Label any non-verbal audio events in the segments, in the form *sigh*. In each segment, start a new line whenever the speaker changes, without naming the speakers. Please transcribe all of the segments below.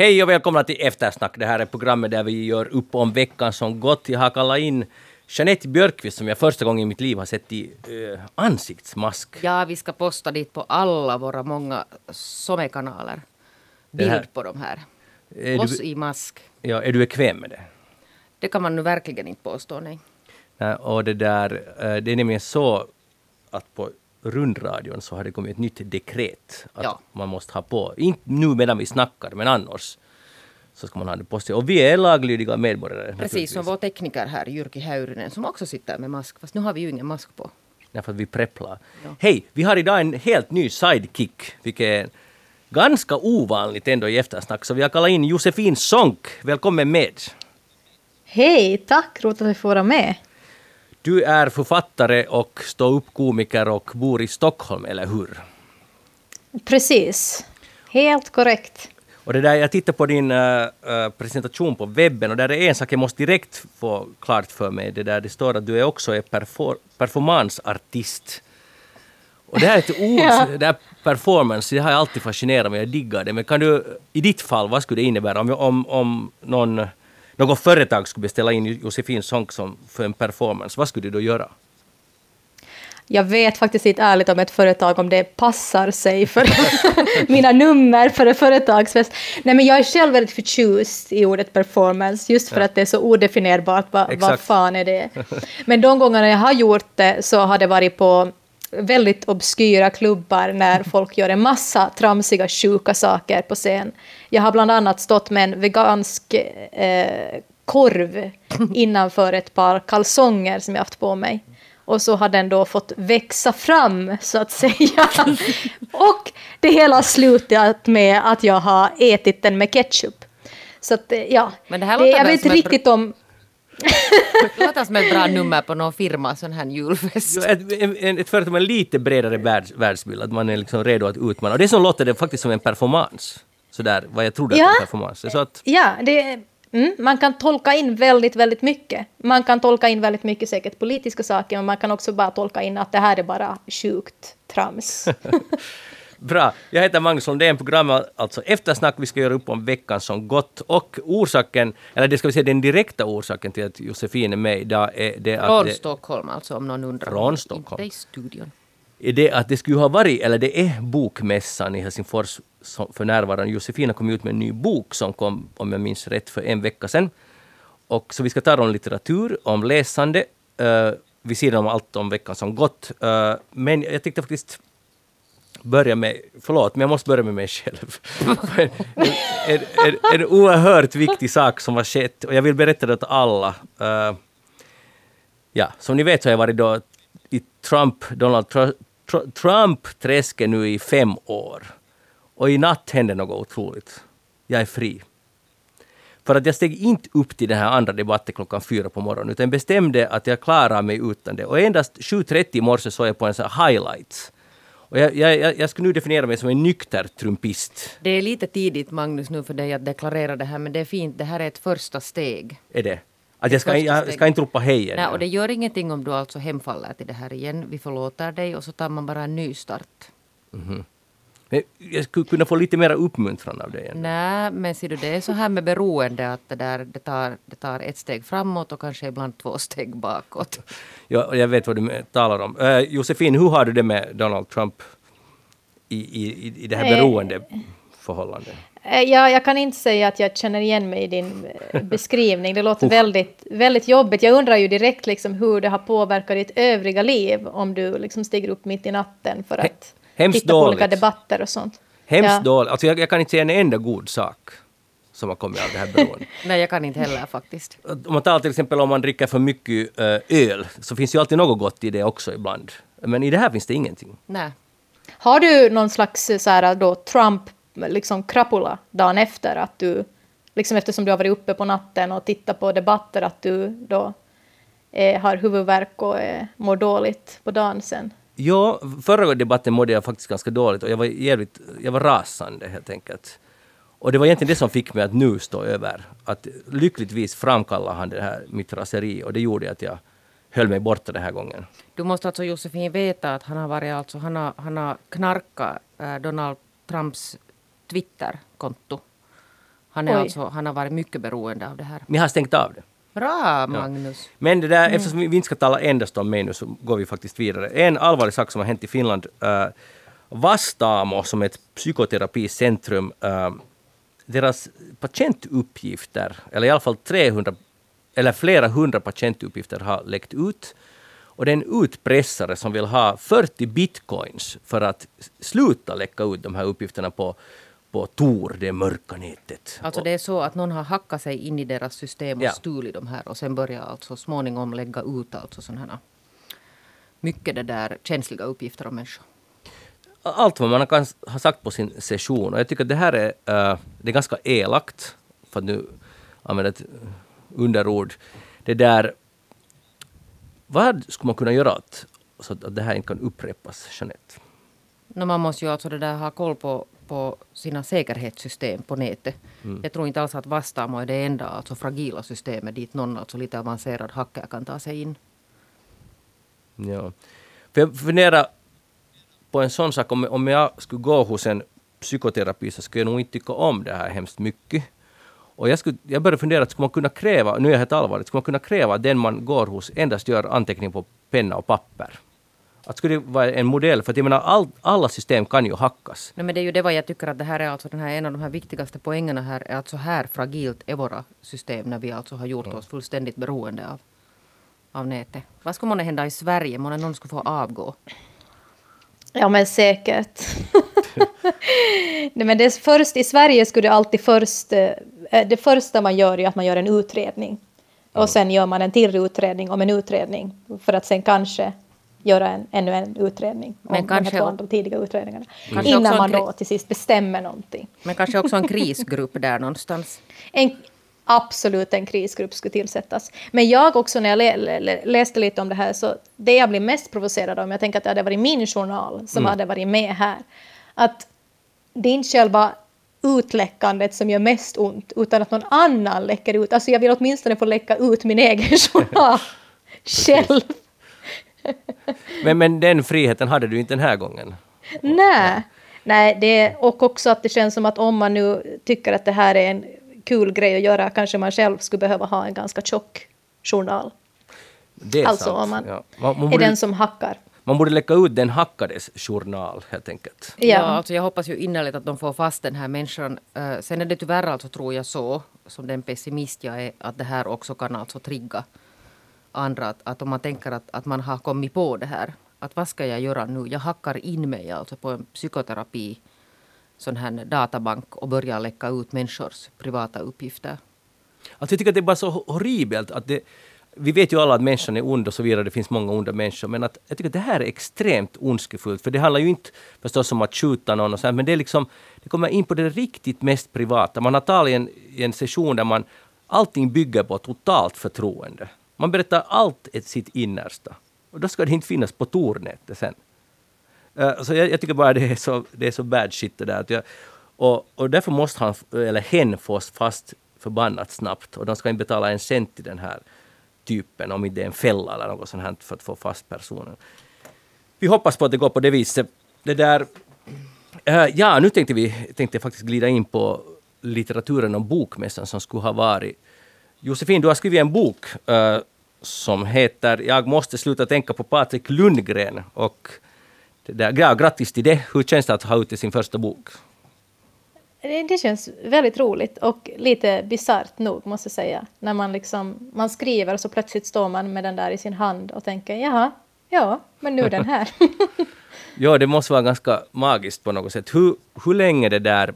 Hej och välkomna till Eftersnack. Det här är programmet där vi gör upp om veckan som gått. Jag har kallat in Jeanette Björkqvist som jag första gången i mitt liv har sett i uh, ansiktsmask.
Ja, vi ska posta dit på alla våra många somekanaler. Bild här, på de här. Oss du, i mask.
Ja, är du bekväm med det?
Det kan man nu verkligen inte påstå, nej.
nej och det där, uh, det är nämligen så att på rundradion så har det kommit ett nytt dekret att ja. man måste ha på, inte nu medan vi snackar, men annars så ska man ha det på sig. Och vi är laglydiga medborgare.
Precis som vår tekniker här, Jyrki Häyrynen, som också sitter med mask. Fast nu har vi ju ingen mask på.
Därför att vi prepplar. Ja. Hej, vi har idag en helt ny sidekick, vilket är ganska ovanligt ändå i eftersnack. Så vi har kallat in Josefin Sonck. Välkommen med!
Hej, tack! Roligt att vi får vara med.
Du är författare och ståuppkomiker och bor i Stockholm, eller hur?
Precis. Helt korrekt.
Och det där, jag tittar på din uh, presentation på webben och där är en sak jag måste direkt få klart för mig. Det där det står att du är också är perfor performanceartist. Och det här är ett *laughs* ord, ja. det här performance, det har alltid fascinerat mig, jag diggar det. Men kan du, i ditt fall, vad skulle det innebära om, om, om någon något företag skulle beställa in Josefin Sonck som för en performance, vad skulle du då göra?
Jag vet faktiskt inte ärligt om ett företag om det passar sig för *laughs* mina nummer för en företagsfest. Nej, men jag är själv väldigt förtjust i ordet performance, just för ja. att det är så odefinierbart. Vad, vad fan är det? Men de gångerna jag har gjort det så har det varit på väldigt obskyra klubbar när *laughs* folk gör en massa tramsiga, sjuka saker på scen. Jag har bland annat stått med en vegansk eh, korv *laughs* innanför ett par kalsonger som jag haft på mig. Och så har den då fått växa fram, så att säga. *laughs* Och det hela slutat med att jag har ätit den med ketchup. Så att, eh, ja,
Men det här det, jag vet inte riktigt om... Det låter som ett bra nummer på någon firma, sån här julfest.
Jo, ett, ett, ett företag med lite bredare världs, världsbild, att man är liksom redo att utmana. Och det som låter det faktiskt som en performance. Sådär, vad jag trodde ja. att en performance. Så att...
Ja, det, mm, man kan tolka in väldigt, väldigt mycket. Man kan tolka in väldigt mycket säkert politiska saker, men man kan också bara tolka in att det här är bara sjukt trams. *laughs*
Bra. Jag heter Magnus Lundén, programmet alltså Eftersnack. Vi ska göra upp om veckan som gått. Och orsaken, eller det ska vi säga den direkta orsaken till att Josefin är med idag är det att...
Från Stockholm alltså, om någon undrar.
Från Stockholm.
Inte i studion.
Är det att det skulle ha varit, eller det är bokmässan i Helsingfors för närvarande. Josefina kom ut med en ny bok som kom, om jag minns rätt, för en vecka sedan. Och så vi ska tala om litteratur, om läsande, uh, vid sidan om allt om veckan som gått. Uh, men jag tänkte faktiskt börja med, förlåt, men jag måste börja med mig själv. en, en, en, en oerhört viktig sak som har skett och jag vill berätta det åt alla. Uh, ja, som ni vet så har jag varit då i Trump, Donald Tr Trump-träsket nu i fem år. Och i natt hände något otroligt. Jag är fri. För att jag steg inte upp till den här andra debatten klockan fyra på morgonen, utan bestämde att jag klarar mig utan det. Och endast 7.30 i morse såg jag på en sån här highlights och jag, jag, jag skulle nu definiera mig som en nykter trumpist.
Det är lite tidigt Magnus nu för dig att deklarera det här men det är fint, det här är ett första steg.
Är det? Att jag ska, jag ska inte ropa hej
Nej, och det gör ingenting om du alltså hemfaller till det här igen. Vi förlåter dig och så tar man bara en ny start.
Mm -hmm. Men jag skulle kunna få lite mer uppmuntran av dig.
Nej, men ser du, det är så här med beroende att det, där, det, tar, det tar ett steg framåt och kanske ibland två steg bakåt.
Ja, jag vet vad du talar om. Uh, Josefin, hur har du det med Donald Trump i, i, i det här beroendeförhållandet?
Eh, ja, jag kan inte säga att jag känner igen mig i din eh, beskrivning. Det låter väldigt, väldigt jobbigt. Jag undrar ju direkt liksom hur det har påverkat ditt övriga liv om du liksom stiger upp mitt i natten för att
Hemskt
titta
dåligt.
på olika debatter och sånt.
Hemskt ja. dåligt. Alltså jag, jag, kan inte säga en enda god sak som har kommit av det här beroendet. *laughs*
Nej, jag kan inte heller faktiskt.
Om man tar till exempel om man dricker för mycket uh, öl, så finns ju alltid något gott i det också ibland. Men i det här finns det ingenting.
Nej.
Har du någon slags så här, då, Trump liksom krapula dagen efter? Att du, liksom eftersom du har varit uppe på natten och tittat på debatter, att du då eh, har huvudvärk och eh, mår dåligt på dagen sen?
Ja, förra debatten mådde jag faktiskt ganska dåligt och jag var jävligt, jag var rasande helt enkelt. Och det var egentligen det som fick mig att nu stå över. Att lyckligtvis framkallade han det här, mitt raseri och det gjorde att jag höll mig borta den här gången.
Du måste alltså Josefin veta att han har varit alltså, han har, han har knarkat äh, Donald Trumps Twitterkonto. Han, är alltså, han har varit mycket beroende av det här.
Ni har stängt av det?
Bra, Magnus.
Ja. Men det där, mm. eftersom vi inte ska tala endast om mig nu så går vi faktiskt vidare. En allvarlig sak som har hänt i Finland. Uh, Vastaamo som är ett psykoterapicentrum. Uh, deras patientuppgifter, eller i alla fall 300 eller flera hundra patientuppgifter har läckt ut. Och det är en utpressare som vill ha 40 bitcoins för att sluta läcka ut de här uppgifterna på på Tor, det mörka nätet.
Alltså det är så att någon har hackat sig in i deras system och ja. stulit de här och sen börjar alltså småningom lägga ut alltså sådana här mycket det där känsliga uppgifter om människor.
Allt vad man kan ha sagt på sin session och jag tycker att det här är, uh, det är ganska elakt för att nu använda ett underord. Det där, vad skulle man kunna göra att, så att det här inte kan upprepas, Jeanette?
No, man måste ju alltså det där ha koll på på sina säkerhetssystem på nätet. Mm. Jag tror inte alls att Vastamo är det enda alltså fragila systemet dit någon alltså lite avancerad hacker kan ta sig in.
Ja. För jag funderar på en sån sak, om, om jag skulle gå hos en psykoterapi så skulle jag nog inte tycka om det här hemskt mycket. Och jag, skulle, jag började fundera, skulle man kunna kräva, nu är jag helt allvarligt, skulle man kunna kräva att den man går hos endast gör anteckning på penna och papper? Att skulle det vara en modell, för att jag menar all, alla system kan ju hackas.
Nej, men det är ju det vad jag tycker att det här är alltså den här, en av de här viktigaste poängerna här är att så här fragilt är våra system när vi alltså har gjort oss fullständigt beroende av, av nätet. Vad skulle månne hända i Sverige? Månne någon skulle få avgå?
Ja men säkert. Nej, men det först, I Sverige skulle det alltid först... Eh, det första man gör är att man gör en utredning. Och sen gör man en till utredning om en utredning. För att sen kanske göra en, ännu en utredning men om kanske, de här två tidiga utredningarna. Innan man då till sist bestämmer någonting.
Men kanske också en krisgrupp där någonstans? *laughs*
En, absolut en krisgrupp skulle tillsättas. Men jag också när jag lä, läste lite om det här så det jag blir mest provocerad av, jag tänker att det hade varit min journal som mm. hade varit med här, att det är inte själva utläckandet som gör mest ont, utan att någon annan läcker ut. Alltså jag vill åtminstone få läcka ut min egen *laughs* journal *laughs* själv. *laughs*
men, men den friheten hade du inte den här gången?
Nej. Nej, det, och också att det känns som att om man nu tycker att det här är en kul grej att göra, kanske man själv skulle behöva ha en ganska tjock journal.
Det är
alltså
sant.
om man, ja. man, man borde, är den som hackar.
Man borde läcka ut den hackades journal helt enkelt.
Ja, ja alltså jag hoppas ju innerligt att de får fast den här människan. Uh, sen är det tyvärr alltså tror jag så, som den pessimist jag är, att det här också kan alltså trigga andra att, att om man tänker att, att man har kommit på det här. Att vad ska jag göra nu? Jag hackar in mig alltså på en psykoterapi sån här databank och börjar läcka ut människors privata uppgifter.
Alltså jag tycker att det är bara så horribelt att det, vi vet ju alla att människan är ond och så vidare, det finns många onda människor, men att jag tycker att det här är extremt ondskefullt, för det handlar ju inte förstås om att skjuta någon och så här, men det är liksom, det kommer in på det riktigt mest privata. Man har talat i en, i en session där man, allting bygger på totalt förtroende. Man berättar allt sitt innersta. Och då ska det inte finnas på tornätet sen. Uh, så jag, jag, tycker bara det är så, det är så bad shit det där. Att jag, och, och därför måste han, eller hen få fast förbannat snabbt. Och de ska inte betala en cent till den här typen, om inte det är en fälla eller något sånt här, för att få fast personen. Vi hoppas på att det går på det viset. Det där... Uh, ja, nu tänkte vi tänkte faktiskt glida in på litteraturen om bokmässan som skulle ha varit Josefin, du har skrivit en bok uh, som heter Jag måste sluta tänka på Patrik Lundgren. Och det där, ja, grattis till det. Hur känns det att ha ute sin första bok?
Det, det känns väldigt roligt och lite bisarrt nog, måste jag säga. När man, liksom, man skriver och så plötsligt står man med den där i sin hand och tänker jaha, ja, men nu är den här. *laughs*
ja, det måste vara ganska magiskt på något sätt. Hur, hur länge det där,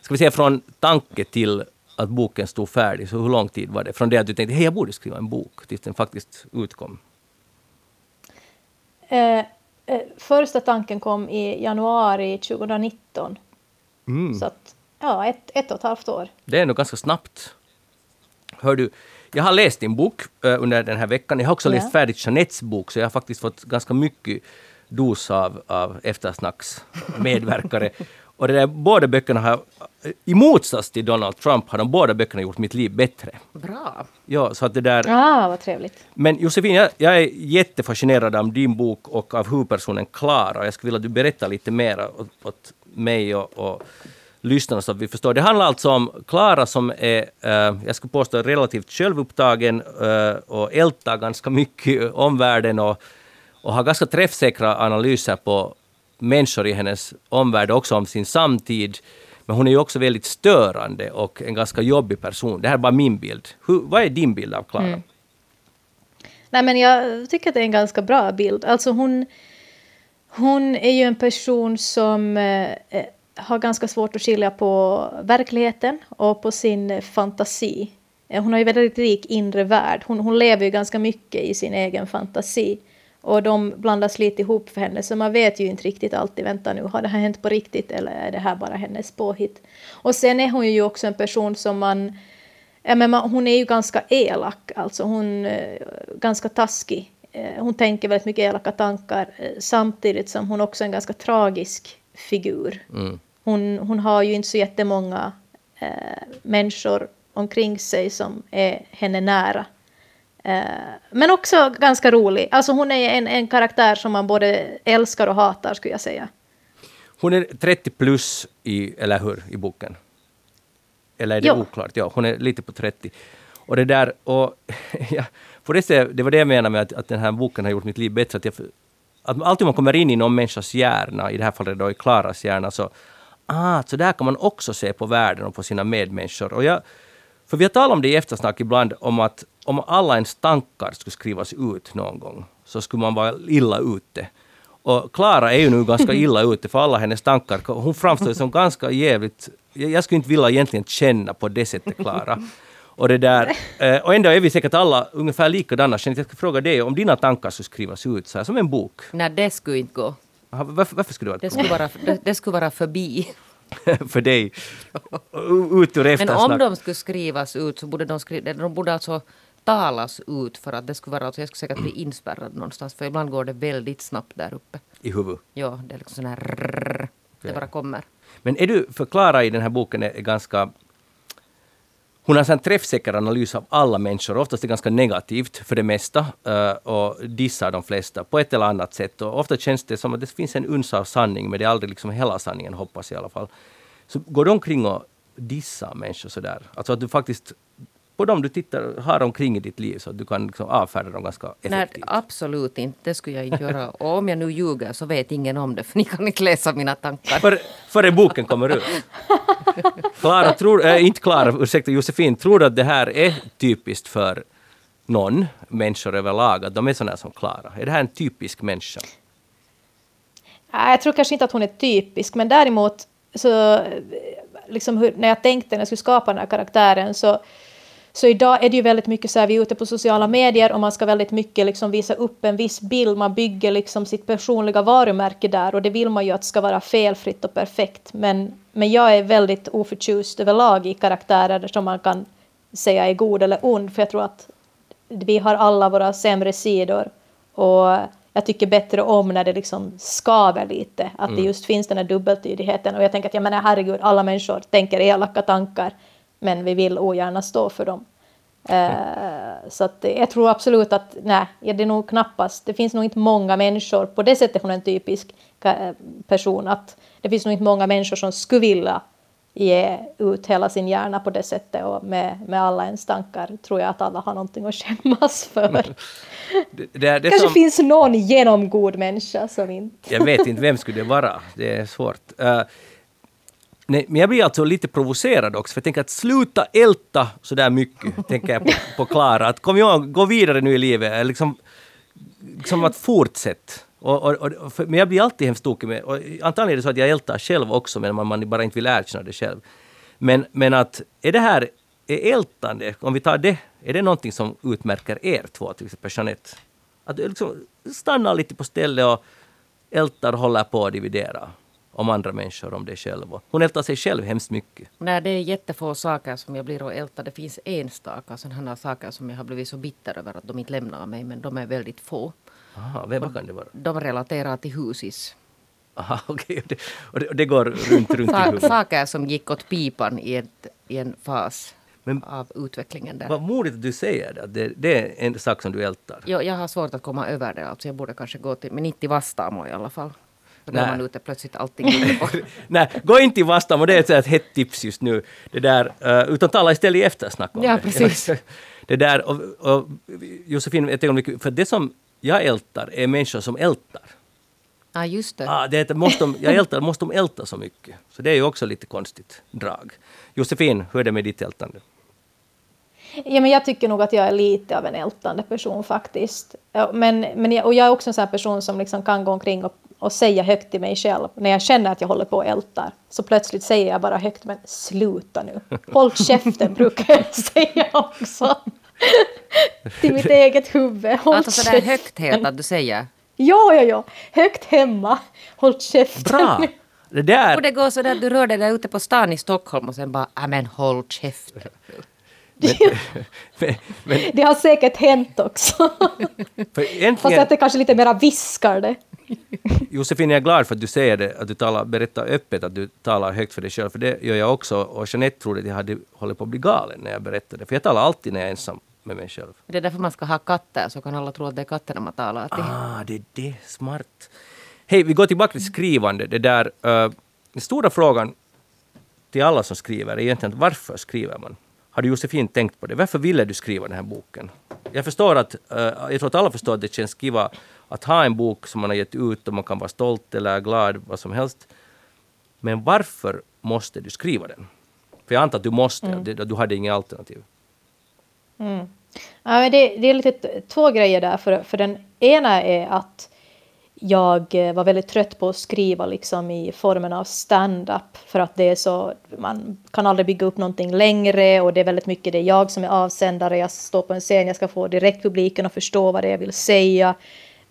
ska vi säga från tanke till att boken stod färdig, så hur lång tid var det? Från det att du tänkte hej jag borde skriva en bok, tills den faktiskt utkom?
Eh, eh, första tanken kom i januari 2019. Mm. Så att, ja, ett, ett och ett halvt år.
Det är nog ganska snabbt. Hör du, jag har läst din bok uh, under den här veckan. Jag har också ja. läst färdigt Jeanettes bok, så jag har faktiskt fått ganska mycket dos av, av eftersnacksmedverkare. *laughs* Och det där, båda böckerna har, i motsats till Donald Trump, har de båda böckerna gjort mitt liv bättre.
Bra.
Ja, så att det där...
Ah, vad trevligt.
Men Josefin, jag, jag är jättefascinerad av din bok och av huvudpersonen Klara. Jag skulle vilja att du berättar lite mer åt, åt mig och, och lyssnarna så att vi förstår. Det handlar alltså om Klara som är, eh, jag skulle påstå, relativt självupptagen eh, och ältar ganska mycket omvärlden och, och har ganska träffsäkra analyser på människor i hennes omvärld, också om sin samtid. Men hon är ju också väldigt störande och en ganska jobbig person. Det här är bara min bild. Hur, vad är din bild av Klara?
Mm. Nej, men jag tycker att det är en ganska bra bild. Alltså hon, hon är ju en person som eh, eh har ganska svårt att skilja på verkligheten och på sin fantasi. Eh, hon har ju väldigt rik inre värld. Hon, hon lever ju ganska mycket i sin egen fantasi. Och de blandas lite ihop för henne, så man vet ju inte riktigt alltid, vänta nu, har det här hänt på riktigt eller är det här bara hennes påhitt? Och sen är hon ju också en person som man, ja men man, hon är ju ganska elak, alltså hon är eh, ganska taskig. Eh, hon tänker väldigt mycket elaka tankar, samtidigt som hon också är en ganska tragisk figur. Mm. Hon, hon har ju inte så jättemånga eh, människor omkring sig som är henne nära. Eh, men också ganska rolig. Alltså hon är en, en karaktär som man både älskar och hatar, skulle jag säga.
Hon är 30 plus, i, eller hur, i boken? Eller är det jo. oklart? Ja, hon är lite på 30. Och det där, och *laughs* ja, på det, sättet, det var det jag menade med att, att den här boken har gjort mitt liv bättre. Att, jag, att alltid man kommer in i någon människas hjärna, i det här fallet då i Klaras hjärna, så ah, så där kan man också se på världen och på sina medmänniskor. Och jag, för vi har talat om det i eftersnack ibland, om att om alla ens tankar skulle skrivas ut någon gång, så skulle man vara illa ute. Och Klara är ju nu ganska *laughs* illa ute för alla hennes tankar. Hon framstår som ganska jävligt... Jag skulle inte vilja egentligen känna på det sättet, Klara. Och, det där, *laughs* eh, och ändå är vi säkert alla ungefär likadana. Jag ska fråga dig om dina tankar skulle skrivas ut så här, som en bok.
Nej, det skulle inte gå.
Varför, varför skulle det vara
det skulle vara, det, det skulle vara förbi. *laughs*
för dig. Ut ur
Men om de skulle skrivas ut så borde de, skri, de borde alltså talas ut för att det skulle vara, alltså jag skulle säkert bli inspärrad någonstans för ibland går det väldigt snabbt där uppe.
I huvudet?
Ja, det är liksom sån här rrr, det bara kommer.
Men är du, för Klara i den här boken är ganska hon har en träffsäker analys av alla människor, oftast är ganska negativt för det mesta eh, och dissar de flesta på ett eller annat sätt. Och ofta känns det som att det finns en uns av sanning, men det är aldrig liksom hela sanningen, hoppas jag i alla fall. Så går du omkring och dissar människor sådär? Alltså att du faktiskt på dem du tittar, har omkring i ditt liv så att du kan liksom avfärda dem ganska effektivt?
Nej, absolut inte. Det skulle jag inte göra. *laughs* Och om jag nu ljuger så vet ingen om det för ni kan inte läsa mina tankar.
För, före boken kommer ut. Klara, tror, äh, inte Klara, ursäkta Josefin, tror du att det här är typiskt för någon, människor överlag, att de är sådana som Klara? Är det här en typisk människa?
Jag tror kanske inte att hon är typisk, men däremot så liksom hur, när jag tänkte när jag skulle skapa den här karaktären så så idag är det ju väldigt mycket så här, vi är ute på sociala medier och man ska väldigt mycket liksom visa upp en viss bild, man bygger liksom sitt personliga varumärke där och det vill man ju att ska vara felfritt och perfekt. Men, men jag är väldigt oförtjust överlag i karaktärer som man kan säga är god eller ond, för jag tror att vi har alla våra sämre sidor. Och jag tycker bättre om när det liksom skaver lite, att mm. det just finns den här dubbeltydigheten. Och jag tänker att jag menar herregud, alla människor tänker elaka tankar men vi vill ogärna stå för dem. Uh, så att jag tror absolut att nej, det är nog knappast, det finns nog inte många människor, på det sättet hon är en typisk person, att det finns nog inte många människor som skulle vilja ge ut hela sin hjärna på det sättet och med, med alla ens tankar tror jag att alla har någonting att skämmas för. Det, det, det Kanske som... finns någon genomgod människa som inte...
jag vet inte, vem skulle det vara? Det är svårt. Uh, Nej, men jag blir alltså lite provocerad också, för jag tänker att sluta älta så där mycket, tänker jag på, på Klara. Att kom igen, gå vidare nu i livet. Liksom, liksom att fortsätta. Och, och, och, för, men jag blir alltid hemskt tokig med, och antagligen är det så att jag ältar själv också, men man, man bara inte vill erkänna det själv. Men, men att, är det här, är ältande, om vi tar det, är det någonting som utmärker er två, till exempel Jeanette? Att du liksom stannar lite på stället och ältar och håller på att dividera om andra människor, om dig själv. Hon ältar sig själv hemskt mycket.
Nej, det är jättefå saker som jag blir att älta. Det finns enstaka sådana saker som jag har blivit så bitter över att de inte lämnar mig, men de är väldigt få.
Aha, vad kan det vara?
De relaterar till husis.
Aha. *laughs* Okay. Och, det, och det går runt, runt
i huvudet? Saker som gick åt pipan i, ett, i en fas men, av utvecklingen där.
Vad modigt att du säger det, det, det är en sak som du ältar.
Jo, jag har svårt att komma över det. Alltså jag borde kanske gå till, men inte till Vastamo i alla fall. För då är man ute plötsligt allting. *laughs*
Nej, gå inte i Vastam och det är ett, så här ett hett tips just nu. Det där, eh, utan tala istället i eftersnack om
Ja,
det.
precis. *laughs*
Det där, och, och Josefin, ett ögonblick, för det som jag ältar är människor som ältar.
Ja, just det.
Ah, det är, måste de, jag ältar, måste de älta så mycket? Så det är ju också lite konstigt drag. Josefin, hur är det med ditt ältande?
Ja, men jag tycker nog att jag är lite av en ältande person faktiskt. Men, men jag, och jag är också en sån här person som liksom kan gå omkring och, och säga högt till mig själv. När jag känner att jag håller på och ältar så plötsligt säger jag bara högt men sluta nu. *laughs* Håll käften brukar jag säga också. *laughs* till mitt eget huvud. Håll
Alltså sådär
käften.
högt helt att du säger.
Ja, ja, ja. Högt hemma. Håll käften.
Bra! Det där...
Och det går så där att du rör dig där ute på stan i Stockholm och sen bara, "Ja, men håll käften. *laughs*
Men, men,
Det har säkert hänt också.
för
Fast att det kanske lite mera viskar det. *laughs*
Josefin, jag är glad för att du säger det, att du talar, berättar öppet att du talar högt för dig själv, för det gör jag också. Och Jeanette trodde att jag hade hållit på att bli galen när jag berättade, för jag talar alltid när jag är ensam med mig själv.
Det är därför man ska ha katter, så kan alla tro att det är katterna man talar till.
Ah, det är det. Smart. Hej, vi går tillbaka till skrivande. Det där, eh, den stora frågan till alla som skriver är egentligen varför skriver man? Har du Josefin tänkt på det? Varför ville du skriva den här boken? Jag förstår att, eh, jag tror att alla förstår att det känns skriva att ha en bok som man har gett ut och man kan vara stolt eller glad, vad som helst. Men varför måste du skriva den? För jag antar att du måste, det- du hade inget alternativ.
Ja, men det, det är lite två grejer där. För, för den ena är att jag eh, var väldigt trött på att skriva liksom i formen av stand-up. För att det är så, man kan aldrig bygga upp någonting längre och det är väldigt mycket det är jag som är avsändare. Jag står på en scen, jag ska få direkt publiken att förstå vad det är jag vill säga.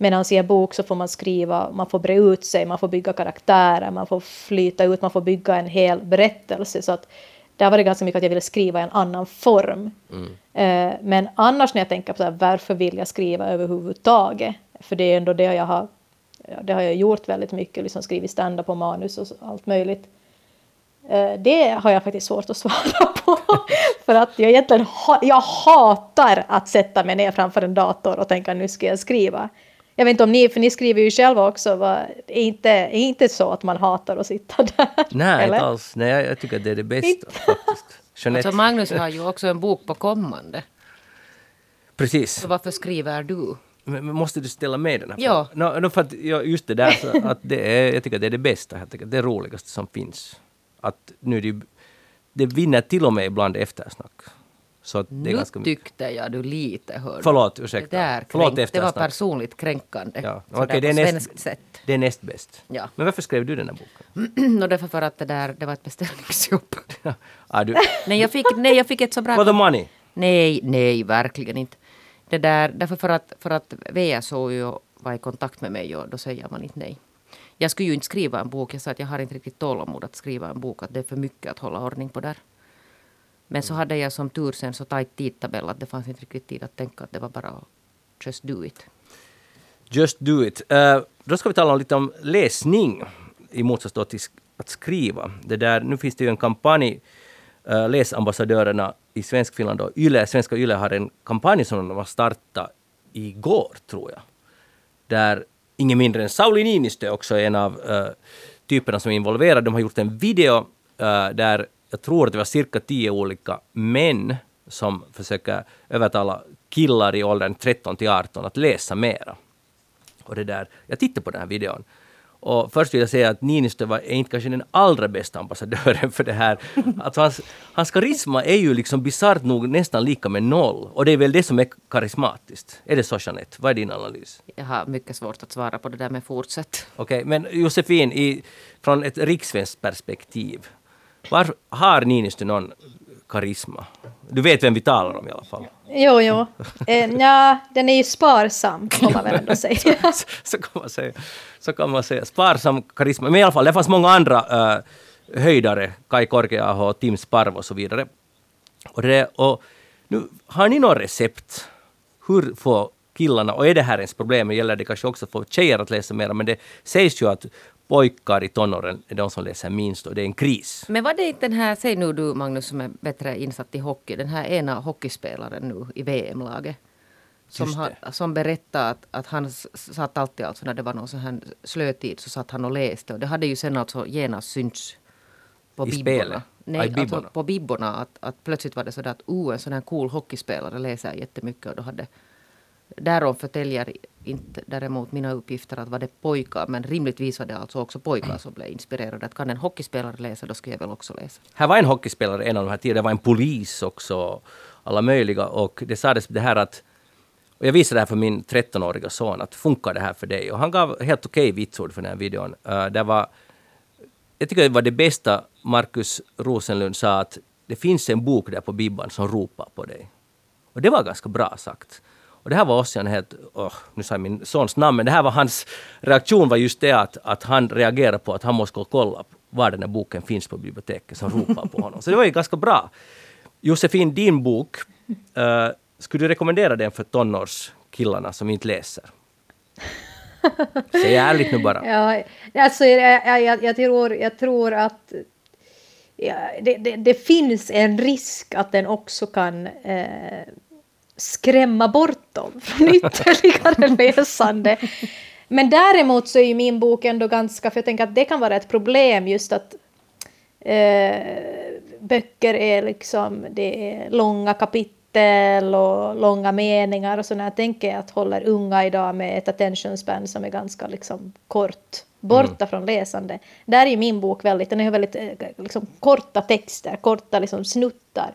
Medan i en bok så får man skriva, man får bre ut sig, man får bygga karaktärer, man får flyta ut, man får bygga en hel berättelse. Så att där var det ganska mycket att jag ville skriva i en annan form. Eh, men annars när jag tänker på så här, varför vill jag skriva överhuvudtaget? För det är ändå det jag har, det har jag gjort väldigt mycket, liksom skrivit stand-up och manus och så- allt möjligt. Eh, Det har jag faktiskt svårt att svara *laughs* på. För att jag egentligen ha, jag hatar att sätta mig ner framför en dator och tänka nu ska jag skriva. Jag vet inte om ni, för ni skriver ju själva också, va? är inte, är inte så att man hatar att sitta där?
Nej,
eller?
inte alls. Nej, jag, jag tycker att det är det bästa faktiskt. Jeanette,
Alltså Magnus har ju också en bok på kommande.
precis.
Så varför skriver du?
Men men måste du ställa med den här
Ja.
No, no, för att, ja, just det där, så att det är, jag tycker att det är det bästa, helt enkelt. det roligaste som finns. Att nu det, det vinner till och med ibland eftersnack. Så det är
nu
ganska mycket.
tyckte jag du lite hörde.
Förlåt, ursäkta.
Det, där
Förlåt
kränk, det var personligt kränkande.
Ja. Okej, det, är näst,
sätt.
det är näst bäst.
Ja.
Men varför skrev du den här boken? *clears throat*
och därför för att det där det var ett beställningsjobb.
ah, du, *laughs*
nej, jag fick, nej, jag fick ett så bra...
for the money?
Nej, nej, verkligen inte. Det där, därför för att, för att VSO ju var i kontakt med mig och då säger man inte nej. Jag skulle ju inte skriva en bok. Jag sa att jag har inte riktigt tålamod att skriva en bok. Att det är för mycket att hålla ordning på där. Men så hade jag som tur sen så tajt tidtabell att det fanns inte riktigt tid att tänka att det var bara att just do it.
Just do it. Uh, då ska vi tala lite om läsning i motsats då till att skriva. Det där, nu finns det ju en kampanj, uh, Läsambassadörerna i Svenskfinland och Yle, Svenska Yle har en kampanj som de har startat igår, tror jag. Där ingen mindre än Sauli Niinistö också är en av uh, typerna som är involverade. De har gjort en video uh, där jag tror att det var cirka tio olika män som försöker övertala killar i åldern 13 till 18 att läsa mera. Och det där, jag tittade på den här videon. Och först vill jag säga att Niinistö var, är inte kanske den allra bästa ambassadören för det här. *laughs* Alltså hans, hans karisma är ju liksom bisarrt nog nästan lika med noll. Och det är väl det som är karismatiskt. Är det så Jeanette? Vad är din analys?
Jag har mycket svårt att svara på det där med fortsätt.
Okej, men Josefin, i, från ett rikssvenskt perspektiv. Var har Niinistö någon karisma? Du vet vem vi talar om i alla fall.
Jo, jo. Eh, ja, den är ju sparsam, får man väl ändå *laughs* säga.
så kan man säga. Så kan man säga. Sparsam karisma. Men i alla fall, det fanns många andra uh, höjdare. Kai Korkeaho, Tim Sparv och så vidare. Och, det, och nu, har ni något recept? Hur får killarna, och är det här ens problem, gäller det kanske också få tjejer att läsa mera, men det sägs ju att pojkar i tonåren är de som läser minst och det är en kris.
Men var det inte den här, säg nu du Magnus som är bättre insatt i hockey, den här ena hockeyspelaren nu i VM-laget. Som, han, som berättade att, att han satt alltid, alltså när det var någon sån här slötid, så satt han och läste. Och det hade ju sen alltså genast synts på
I
bibborna.
spelet?
Nej,
i
alltså
bibborna.
på bibborna. Att, att plötsligt var det så att oh, en sån här cool hockeyspelare läser jättemycket. Och då hade, därom förtäljer inte däremot mina uppgifter att var det pojkar. Men rimligtvis var det alltså också pojkar som blev inspirerade. Att kan en hockeyspelare läsa, då ska jag väl också läsa.
Här var en hockeyspelare en av de här tiderna, det var en polis också, alla möjliga. Och det sades det här att, och jag visade det här för min 13-åriga son, att funkar det här för dig? Och han gav helt okej vitsord för den här videon. Uh, det var, jag tycker det var det bästa Markus Rosenlund sa, att det finns en bok där på Bibban som ropar på dig. Och det var ganska bra sagt. Och det här var Ossian helt, oh, nu sa jag min sons namn, men det här var hans reaktion var just det att, att han reagerade på att han måste gå och kolla var den här boken finns på biblioteket som ropar på honom. Så det var ju ganska bra. Josefin, din bok, uh, skulle du rekommendera den för tonårskillarna som inte läser? Säg ärligt nu bara. *laughs*
Ja, alltså, jag, jag, jag, tror, jag tror att ja, det, det, det finns en risk att den också kan eh, skrämma bort dem *laughs* från ytterligare läsande. Men däremot så är ju min bok ändå ganska, för jag tänker att det kan vara ett problem just att eh, böcker är liksom, det är långa kapitel och långa meningar och så när jag tänker att håller unga idag med ett attention span som är ganska liksom kort borta från läsande. Där är ju min bok väldigt, den är väldigt eh, liksom, korta texter, korta liksom, snuttar.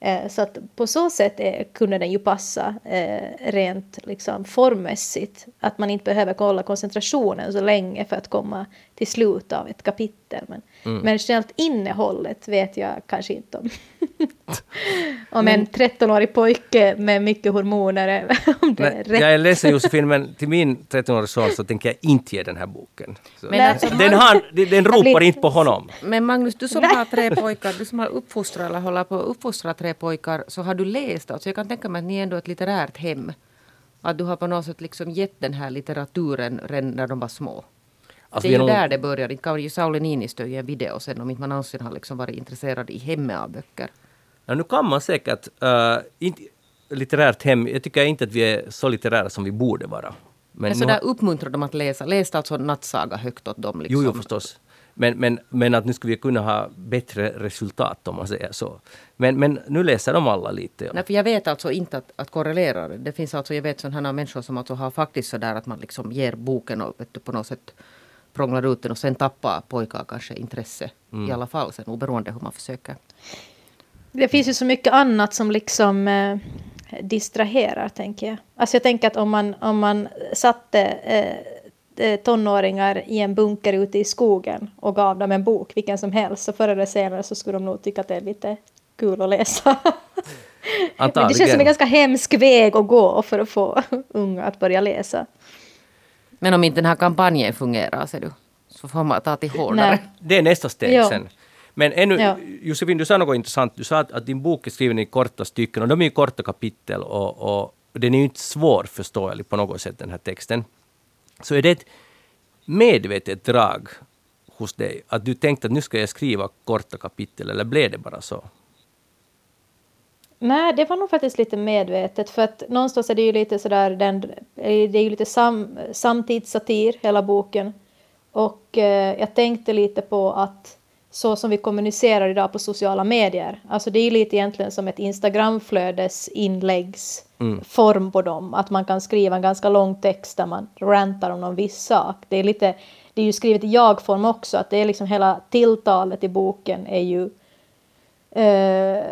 Eh, så att på så sätt är, kunde den ju passa eh, rent liksom, formmässigt. Att man inte behöver kolla koncentrationen så länge för att komma till slut av ett kapitel. Men, men generellt innehållet vet jag kanske inte om. *laughs* om en 13-årig pojke med mycket hormoner, är- *laughs* om det är
Nej,
rätt.
jag är ledsen Josefin, men till min 13-åriga son så tänker jag inte ge den här boken. Så
Men alltså,
den, har, den, ropar
blir-
inte på honom.
Men Magnus, du som har tre pojkar, du som har uppfostrat eller håller på att uppfostra tre pojkar, så har du läst. Alltså jag kan tänka mig att ni är ändå ett litterärt hem. Att du har på något sätt liksom gett den här litteraturen redan när de var små.
Alltså,
det är ju
nog-
där det börjar. Inte kan ju Sauli Niinistö i en video sen om inte man någonsin har liksom varit intresserad i hemmet av böcker.
Ja, nu kan man säkert, uh, inte, litterärt hem, jag tycker inte att vi är så litterära som vi borde vara. Men nu
så där
har-
uppmuntrar dem att läsa. Läste alltså nattsaga högt åt dem. Liksom.
Jo, jo förstås. Men, men, men att nu skulle vi kunna ha bättre resultat om man säger så. Men, men nu läser de alla lite. Ja.
Nej, för jag vet alltså inte att, att korrelera det. Det finns alltså, jag vet sådana människor som alltså har faktiskt sådär att man liksom ger boken och vet du, på något sätt prånglar ut den och sen tappar pojkar kanske intresse i alla fall sen oberoende hur man försöker.
Det finns ju så mycket annat som liksom eh, distraherar, tänker jag. Alltså jag tänker att om man, om man satte eh, eh, tonåringar i en bunker ute i skogen och gav dem en bok, vilken som helst, så förr eller senare så skulle de nog tycka att det är lite kul att läsa. *laughs* Men det känns som en ganska hemsk väg att gå för att få unga att börja läsa.
Men om inte den här kampanjen fungerar ser du, så får man ta till hårdare.
Nej.
Det är nästa steg sen. Men ännu,
Ja.
Josefin, du sa något intressant. Du sa att, att din bok är skriven i korta stycken och de är ju korta kapitel och, och den är ju inte svårförståelig på något sätt den här texten. Så är det ett medvetet drag hos dig att du tänkte att nu ska jag skriva korta kapitel eller blev det bara så?
Nej, det var nog faktiskt lite medvetet för att någonstans är det ju lite sådär, den, det är ju lite sam, samtidssatir hela boken. Och eh, jag tänkte lite på att så som vi kommunicerar idag på sociala medier, alltså det är ju lite egentligen som ett Instagramflödesinläggsform mm. på dem, att man kan skriva en ganska lång text där man rantar om någon viss sak. Det är lite, det är ju skrivet i jag-form också, att det är liksom hela tilltalet i boken är ju eh,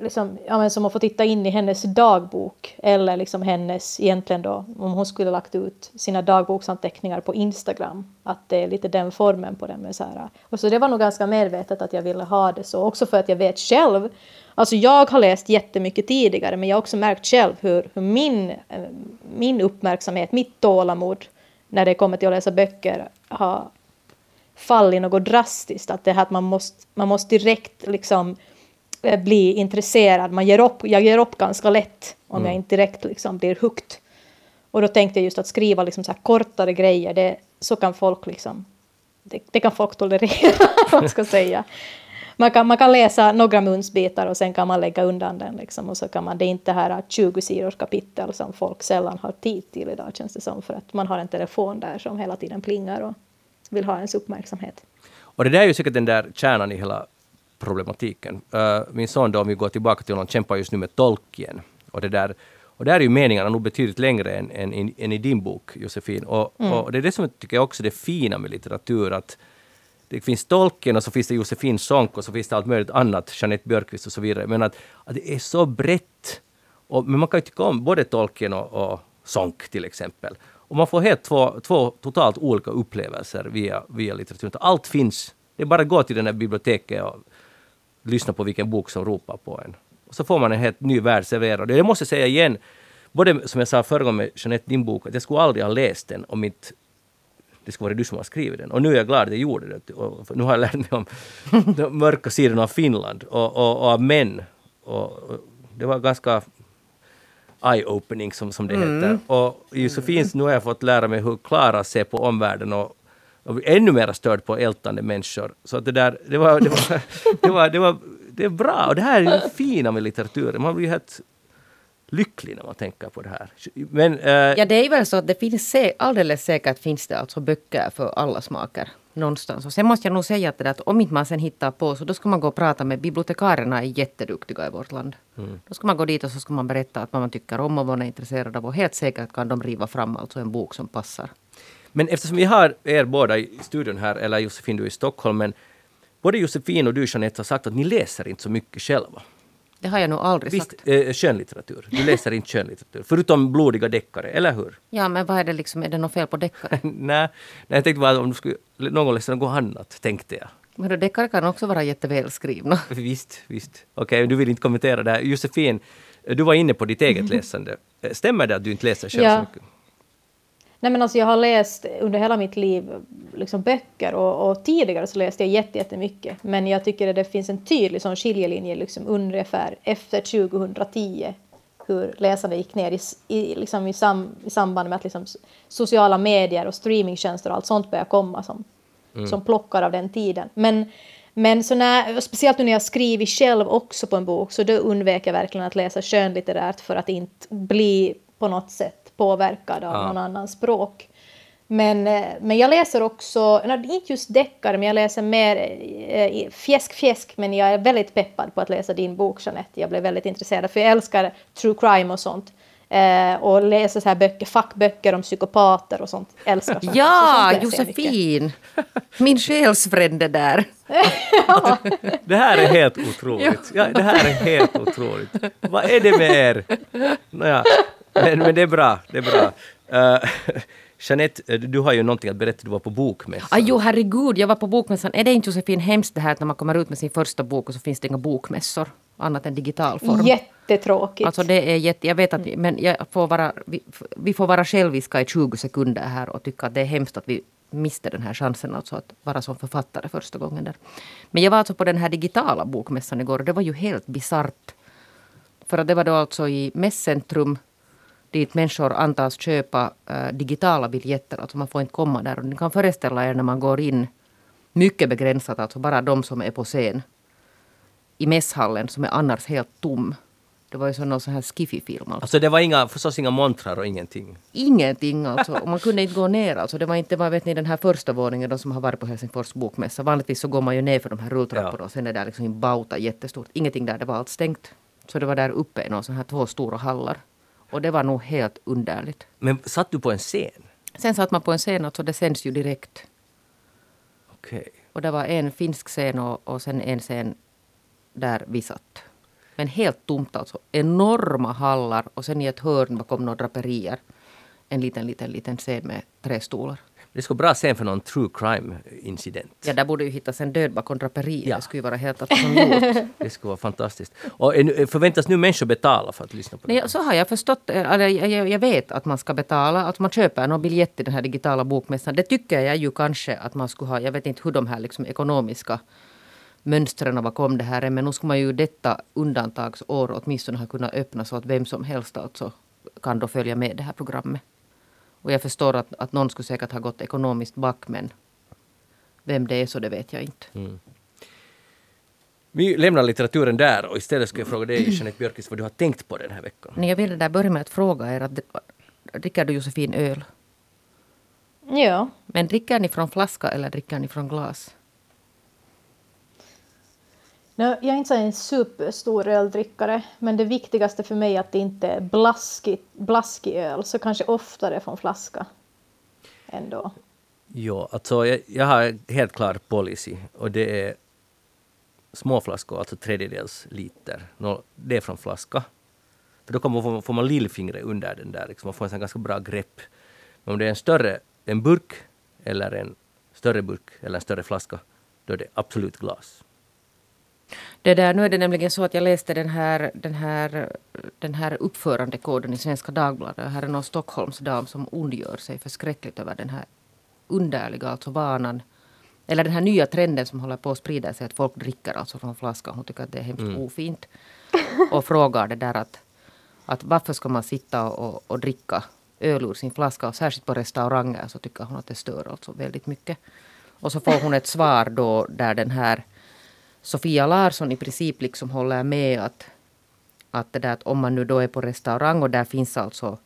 liksom, ja, men som att få titta in i hennes dagbok eller liksom hennes, egentligen då, om hon skulle lagt ut sina dagboksanteckningar på Instagram, att det är lite den formen på den. Med så här. Eh. Och så det var nog ganska medvetet att jag ville ha det så, också för att jag vet själv, alltså jag har läst jättemycket tidigare, men jag har också märkt själv hur, hur min, eh, min uppmärksamhet, mitt tålamod när det kommer till att läsa böcker har fallit något drastiskt. Att det här att man måste, man måste direkt liksom eh, bli intresserad. Man ger upp, jag ger upp ganska lätt om jag inte direkt liksom blir hooked. Och då tänkte jag just att skriva liksom så här kortare grejer, det, så kan folk liksom, det, det kan folk tolerera, *laughs* man ska säga. man, kan, man kan läsa några munsbitar och sen kan man lägga undan den. Liksom, och så kan man, det är inte här 20 sidors kapitel som folk sällan har tid till idag känns det som. För att man har en telefon där som hela tiden plingar och vill ha ens uppmärksamhet.
Och det där är ju säkert den där kärnan i hela problematiken. Uh, min son då, om vi går tillbaka till honom, kämpar just nu med tolkien. Och det där och där är ju meningarna nog betydligt längre än, än, än, än i din bok, Josefin. Och, mm. och, det är det som jag tycker också är det fina med litteratur, att det finns Tolkien och så finns det Josefin Sonck och så finns det allt möjligt annat, Jeanette Björkqvist och så vidare. Men att, att det är så brett. Och, men man kan ju tycka om både Tolkien och, och Sonck till exempel. Och man får helt två, två totalt olika upplevelser via, via litteraturen. Allt finns. Det är bara att gå till det här biblioteket och lyssna på vilken bok som ropar på en. Och så får man en helt ny värld serverad. Jag måste säga igen, både som jag sa förra gången med Jeanette, din bok, att jag skulle aldrig ha läst den om inte det skulle vara du som har skrivit den. Och nu är jag glad att jag gjorde det. Och nu har jag lärt mig om *laughs* de mörka sidorna av Finland och, och, och av män. Och, och, det var ganska eye-opening som, som det mm. heter. Och i Josefins, nu har jag fått lära mig hur Klara ser på omvärlden och, och ännu mer störd på ältande människor. Så att det där, det var, det var, *laughs* det var, det var det är bra och det här är det fina med litteraturen. Man blir helt lycklig när man tänker på det här.
Men, äh, ja, det är väl så att det finns alldeles säkert finns det alltså böcker för alla smaker någonstans. Och sen måste jag nog säga att, det där, att om inte man sen hittar på så då ska man gå och prata med bibliotekarierna är jätteduktiga i vårt land. Mm. Då ska man gå dit och så ska man berätta att vad man tycker om och vad man är intresserad av och helt säkert kan de riva fram alltså en bok som passar.
Men eftersom vi har er båda i studion här, eller Josefin du är i Stockholm, men både Josefin och du Jeanette har sagt att ni läser inte så mycket själva.
Det har jag nog aldrig
Visst,
sagt.
Eh, skönlitteratur. Du läser inte skönlitteratur. Förutom blodiga deckare, eller hur?
Ja, men vad är det liksom, är det något fel på deckare? *laughs*
nej, nej, jag tänkte bara om du skulle, någon läsa något annat, tänkte jag.
Men då deckare kan också vara jättevälskrivna. *laughs*
Visst, visst. Okej, okay, du vill inte kommentera det här. Josefin, du var inne på ditt eget *laughs* läsande. Stämmer det att du inte läser själv ja. så mycket?
Nej, men alltså jag har läst under hela mitt liv liksom böcker och, och tidigare så läste jag jättemycket. Men jag tycker att det finns en tydlig sån skiljelinje liksom ungefär efter 2010 hur läsandet gick ner i, i, liksom i, sam, i samband med att liksom sociala medier och streamingtjänster och allt sånt började komma som, mm. som plockar av den tiden. Men, men så när, speciellt nu när jag skriver själv också på en bok så då undvek jag verkligen att läsa skönlitterärt för att inte bli på något sätt påverkad av ja. någon annans språk. Men, eh, men jag läser också, inte just deckare, men jag läser mer eh, fjäsk fjäsk, men jag är väldigt peppad på att läsa din bok Jeanette. Jag blev väldigt intresserad, för jag älskar true crime och sånt. Eh, och läser så här böcker, fackböcker om psykopater och sånt. Älskar
Ja, Josefin! Min själsfrände där. *laughs*
ja. *laughs* Det här är helt otroligt. Ja, det här är helt otroligt. Vad är det med er? Nåja, men, men det är bra. Det är bra. Uh, Jeanette, eh, du har ju någonting att berätta, du var på bokmässan.
Ah, jo, herregud, jag var på bokmässan. Är det inte Josefin hemskt det här att när man kommer ut med sin första bok och så finns det inga bokmässor? Annat än digital form.
Jättetråkigt.
Alltså det är jätte, jag vet att vi, men jag får vara, vi, vi får vara själviska i 20 sekunder här och tycka att det är hemskt att vi miste den här chansen alltså att vara som författare första gången där. Men jag var alltså på den här digitala bokmässan igår och det var ju helt bisarrt. För att det var då alltså i Mässcentrum dit människor antas köpa äh, digitala biljetter. Alltså man får inte komma där. Och ni kan föreställa er när man går in mycket begränsat, alltså bara de som är på scen i mässhallen som är annars helt tom. Det var ju någon sån här skiffy-film.
Alltså. alltså det var inga, förstås inga montrar och ingenting?
Ingenting alltså. Och man kunde inte gå ner alltså. Det var inte, vad vet ni, den här första våningen, de som har varit på Helsingfors bokmässa. Vanligtvis så går man ju ner för de här rulltrapporna ja. och sen är det liksom en bauta jättestort. Ingenting där, det var allt stängt. Så det var där uppe i någon sån här två stora hallar. Och det var nog helt underligt.
Men satt du på en scen?
Sen satt man på en scen, alltså det sänds ju direkt.
Okej. Okay.
Och det var en finsk scen och, och sen en scen där vi satt. Men helt tomt alltså. Enorma hallar och sen i ett hörn bakom några draperier en liten, liten, liten scen med tre stolar.
Det skulle vara bra scen för någon true crime-incident.
Ja, där borde ju hittas en död bakom draperiet. Ja. Det skulle ju vara helt *laughs*
det skulle vara fantastiskt. Och förväntas nu människor betala för att lyssna på det?
Nej, så har jag förstått. Eller jag, jag vet att man ska betala. Att man köper någon biljett till den här digitala bokmässan. Det tycker jag ju kanske att man skulle ha. Jag vet inte hur de här liksom ekonomiska mönstren bakom det här är. Men nu skulle man ju detta undantagsår åtminstone ha kunnat öppna så att vem som helst alltså kan då följa med det här programmet. Och jag förstår att, att någon skulle säkert ha gått ekonomiskt back men vem det är så det vet jag inte. Mm.
Vi lämnar litteraturen där och istället ska jag fråga dig, Jeanette Björkis, vad du har tänkt på den här veckan.
Nej, jag ville där börja med att fråga er, att, dricker du Josefin öl?
Ja.
Men dricker ni från flaska eller dricker ni från glas?
Jag är inte en superstor öldrickare, men det viktigaste för mig är att det inte är blaskig, blaskig öl, så kanske oftare från flaska ändå.
Ja, alltså jag, jag har helt klar policy och det är små flaskor, alltså tredjedels liter. Det är från flaska. För då kommer, får, får man lillfingret under den där, liksom, man får en ganska bra grepp. Men om det är en större en burk eller en större burk eller en större flaska, då är det absolut glas.
Det där, nu är det nämligen så att jag läste den här, den här, den här uppförandekoden i Svenska Dagbladet. Här är någon Stockholmsdam som ondgör sig förskräckligt över den här underliga alltså vanan eller den här nya trenden som håller på att sprida sig att folk dricker alltså från flaskan. Hon tycker att det är hemskt mm. ofint. Och frågar det där att, att varför ska man sitta och, och dricka öl ur sin flaska och särskilt på restauranger så tycker hon att det stör alltså väldigt mycket. Och så får hon ett svar då där den här Sofia Larsson i princip liksom håller med att, att, det där, att om man nu då är på restaurang och där finns alltså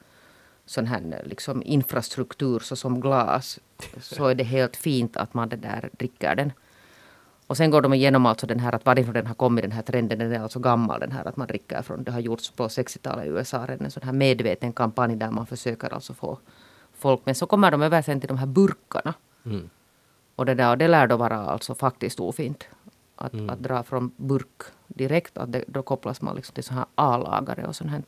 sån här liksom infrastruktur såsom glas så är det helt fint att man det där dricker den. Och sen går de igenom alltså den här att varifrån den har kommit den här trenden. Den är alltså gammal den här att man dricker från. Det har gjorts på 60-talet i USA. En sån här medveten kampanj där man försöker alltså få folk. Men så kommer de över sen till de här burkarna. Mm. Och det där och det lär då vara alltså faktiskt ofint. Att, mm. att dra från burk direkt. Att det, då kopplas man liksom till så här A-lagare och sånt här.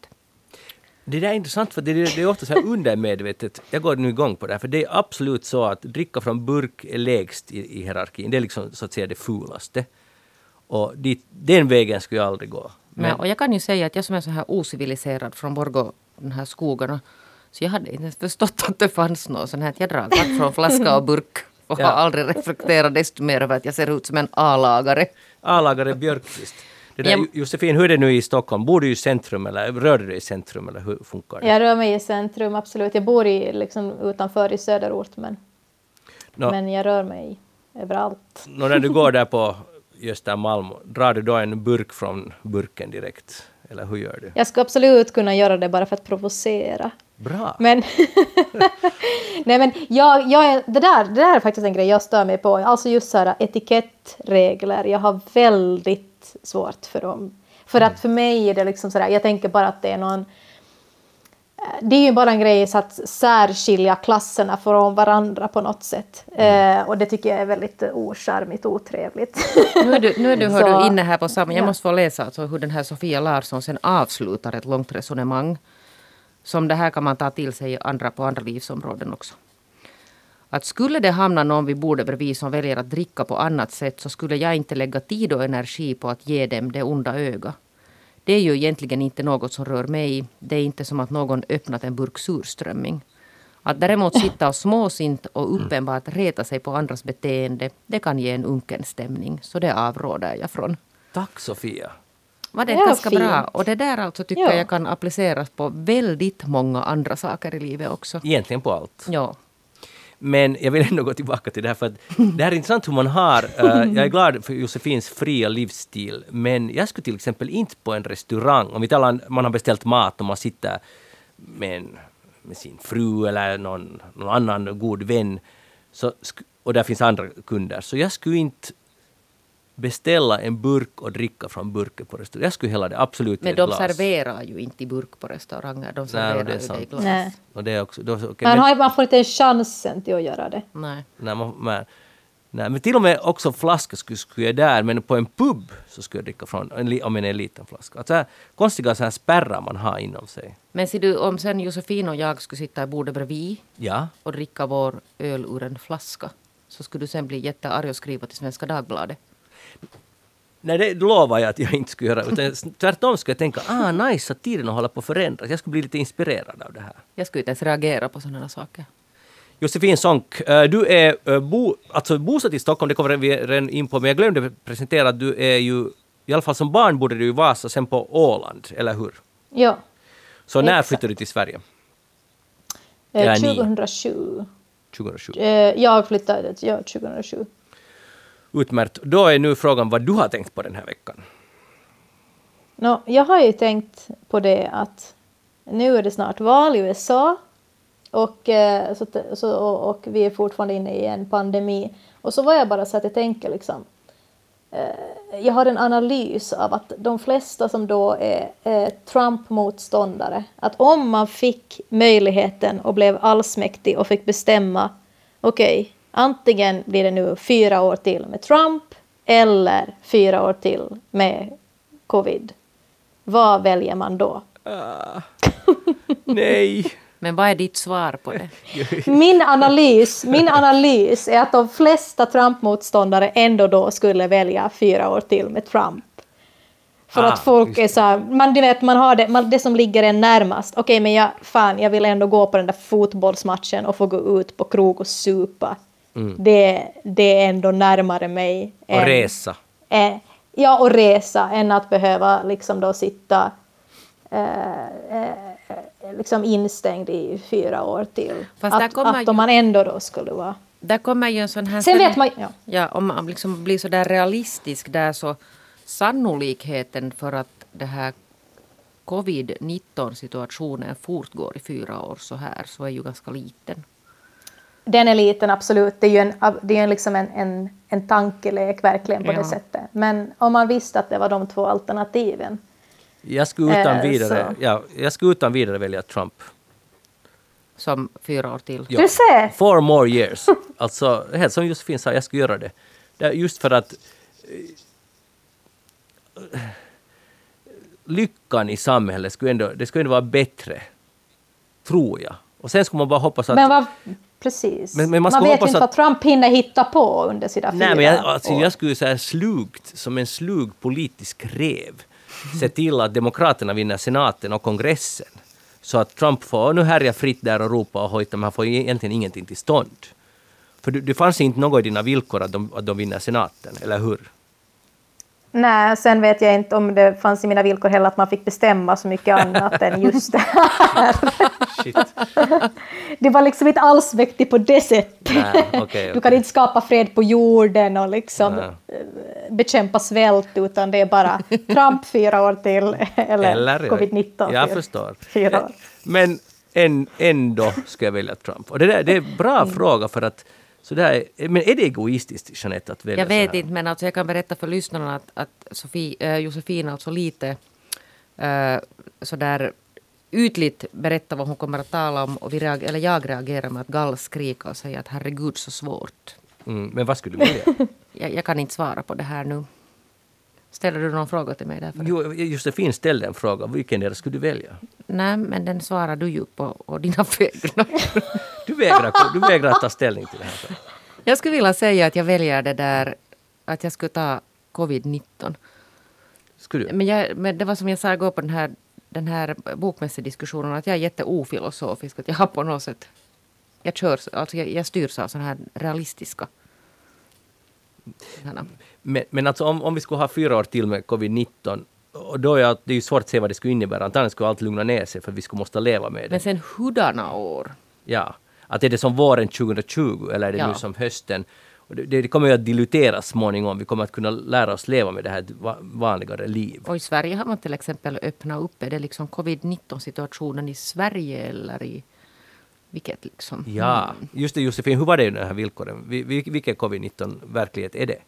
Det där är intressant för det är, det är ofta så här undermedvetet. Jag går nu igång på det här för det är absolut så att dricka från burk är lägst i, i hierarkin. Det är liksom så att säga det fulaste. Och dit, den vägen skulle jag aldrig gå.
Men, Men, och jag kan ju säga att jag som är så här ociviliserad från Borgå, de här skogarna, så jag hade inte förstått att det fanns något sånt här. Jag drar från flaska och burk och ja. har aldrig reflekterat desto mer över att jag ser ut som en A-lagare.
A-lagare Björkqvist. Det där, Josefin, hur är det nu i Stockholm? Bor du i centrum eller rör du dig i centrum eller hur funkar det?
Jag rör mig i centrum, absolut. Jag bor i, liksom, utanför i söderort men, no. men jag rör mig överallt.
No, när du går där på Östermalm, drar du då en burk från burken direkt? Eller hur gör du?
Jag skulle absolut kunna göra det bara för att provocera.
Bra!
Men, *laughs* nej men jag, jag, det, där, det där är faktiskt en grej jag stör mig på. Alltså just så här etikettregler. Jag har väldigt svårt för dem. För att för mig är det liksom sådär, jag tänker bara att det är någon det är ju bara en grej så att särskilja klasserna från varandra på något sätt. Mm. Eh, och det tycker jag är väldigt ocharmigt och otrevligt.
Nu är du, nu är du, hör du *laughs* inne här på samma... Jag ja. måste få läsa alltså hur den här Sofia Larsson sen avslutar ett långt resonemang. Som det här kan man ta till sig andra, på andra livsområden också att skulle det hamna någon vid bordet bredvid som väljer att dricka på annat sätt så skulle jag inte lägga tid och energi på att ge dem det onda ögat. Det är ju egentligen inte något som rör mig. Det är inte som att någon öppnat en burk surströmming. Att däremot sitta och småsint och uppenbart reta sig på andras beteende, det kan ge en unken stämning. Så det avråder jag från.
Tack Sofia.
Var det ja, ganska fint. bra? Och det där alltså tycker ja. jag kan appliceras på väldigt många andra saker i livet också.
Egentligen på allt.
Ja.
Men jag vill ändå gå tillbaka till det här för att det här är intressant hur man har, uh, jag är glad för Josefins fria livsstil, men jag skulle till exempel inte på en restaurang, om vi talar man har beställt mat och man sitter med, en, med sin fru eller någon, någon annan god vän, så, och där finns andra kunder, så jag skulle inte beställa en burk och dricka från burken på restaurang. Jag skulle hälla det absolut
Men
i ett
de
glas.
serverar ju inte i burk på restauranger. De serverar Nej, det är sant. ju det i glas.
Nej.
Och det är också, då, okay,
man, har, man får inte chansen till att göra det.
Nej.
Nej, man, man, nej, men till och med också flaska skulle, skulle jag där, men på en pub så skulle jag dricka från, om en är en liten flaska. Alltså, här, konstiga så här spärrar man har inom sig.
Men ser du, om sen Josefin och jag skulle sitta i bordet bredvid
ja.
och dricka vår öl ur en flaska, så skulle du sen bli jättearg och skriva till Svenska Dagbladet.
Nej, det lovar jag att jag inte skulle göra. Utan tvärtom skulle jag tänka, ah nice att tiden håller på att förändras. Jag skulle bli lite inspirerad av det här.
Jag skulle inte ens reagera på sådana saker.
Josefin Sonck, eh, du är eh, bo, alltså bosatt i Stockholm, det kommer vi redan in på, men jag glömde presentera att du är ju, i alla fall som barn bodde du i Vasa, sen på Åland, eller hur?
Ja.
Så när exakt. flyttade du till Sverige?
Eh, 2007.
2007?
Eh, jag flyttade ja, 2007.
Utmärkt. Då är nu frågan vad du har tänkt på den här veckan.
No, jag har ju tänkt på det att nu är det snart val i USA och, eh, så, så, och, och vi är fortfarande inne i en pandemi. Och så var jag bara så att jag tänker liksom eh, jag har en analys av att de flesta som då är eh, Trump-motståndare, att om man fick möjligheten och blev allsmäktig och fick bestämma, okej, antingen blir det nu fyra år till med Trump eller fyra år till med covid. Vad väljer man då?
Nej! *laughs*
Men vad är ditt svar på det? *laughs*
Min analys, min analys är att de flesta Trump-motståndare ändå då skulle välja fyra år till med Trump. För
Ah,
att folk är så här, man, du vet, man har det, man, det som ligger en närmast. Okej, men jag, fan, jag vill ändå gå på den där fotbollsmatchen och få gå ut på krog och supa. Det, det är ändå närmare mig.
Mm. Och
än-
resa.
Eh, ja, och resa än att behöva liksom då sitta eh, eh, liksom instängd i fyra år till.
Fast där
att, att om man ändå då skulle vara...
Där kommer ju en sån här...
Sen vet man ja.
Ja, om man liksom blir så där realistisk där så sannolikheten för att det här covid-19 situationen fortgår i fyra år så här så är ju ganska liten.
Den är liten, absolut. Det är ju en, det är liksom en, en, en tankelek verkligen på
Ja.
det sättet. Men om man visste att det var de två alternativen.
Jag skulle utan
Eh,
vidare,
så.
ja, jag skulle utan vidare välja Trump.
Som fyra år till.
Ja.
Du ser!
Four more years. *laughs* Alltså, helt som Josefin sa, jag skulle göra det. det är just för att eh, lyckan i samhället skulle ändå, det skulle ändå vara bättre. Tror jag. Och sen skulle man bara hoppas att...
Men vad... Precis.
Men- men man
man vet
hoppas
inte vad Trump hinner hitta på under sina fyra
Nej, men jag, alltså,
år.
jag skulle säga slugt, som en slug politisk rev, se till att Demokraterna vinner senaten och kongressen. Så att Trump får nu härja fritt där och ropa och hojta, men han får egentligen ingenting till stånd. För det, det fanns inte något i dina villkor att de, att de vinner senaten, eller hur?
Nej, sen vet jag inte om det fanns i mina villkor heller att man fick bestämma så mycket annat än just det här.
Shit.
Det var liksom inte alls mäktigt på det sättet.
Nej, okej,
Du kan inte skapa fred på jorden och liksom
Nej.
eh, bekämpa svält, utan det är bara Trump fyra år till eller, covid-19
Jag
till
förstår.
fyra år.
Men en, ändå ska jag välja Trump. Och det, där, det är en bra
Mm.
fråga för att så där, men är det egoistiskt, Jeanette, att välja
Jag vet
så här?
inte men alltså jag kan berätta för lyssnarna att, att Sofie, äh, Josefin alltså lite äh, sådär ytligt berätta vad hon kommer att tala om och vi reager, eller jag reagerar med att gallskrika och säga att herregud så svårt.
Mm, men vad skulle du välja? *laughs*
Jag, jag kan inte svara på det här nu. Ställer du någon fråga till mig därför?
Jo, Josefin ställde en fråga. Vilken skulle du välja?
Nej, men den svarar du ju på och dina *laughs* vägnar.
Du vägrar, du vägrar ta ställning till det här.
Jag skulle vilja säga att jag väljer det där att jag skulle ta covid-19.
Skulle du?
Men, jag, men det var som jag sa igår på den här, den här bokmässediskussionen att jag är jätteofilosofisk. Att jag har på något sätt... Jag, kör, alltså jag, jag styrs av sådana här realistiska... sådana-
Men, men alltså om, om vi skulle ha fyra år till med covid-19, och då är det ju svårt att se vad det skulle innebära. Antagligen skulle allt lugna ner sig för vi skulle måste leva med det.
Men sen hurdana år?
Ja. Att är det som våren 2020 eller är det
Ja.
nu som hösten? Det, det kommer ju att diluteras småningom. Vi kommer att kunna lära oss leva med det här vanligare liv.
Och i Sverige har man till exempel öppnat upp. Är det liksom covid-19 situationen i Sverige eller i vilket liksom?
Ja, just det Josefin, hur var det i de här villkoren? Vi- vi- Vilken covid-19 verklighet är det?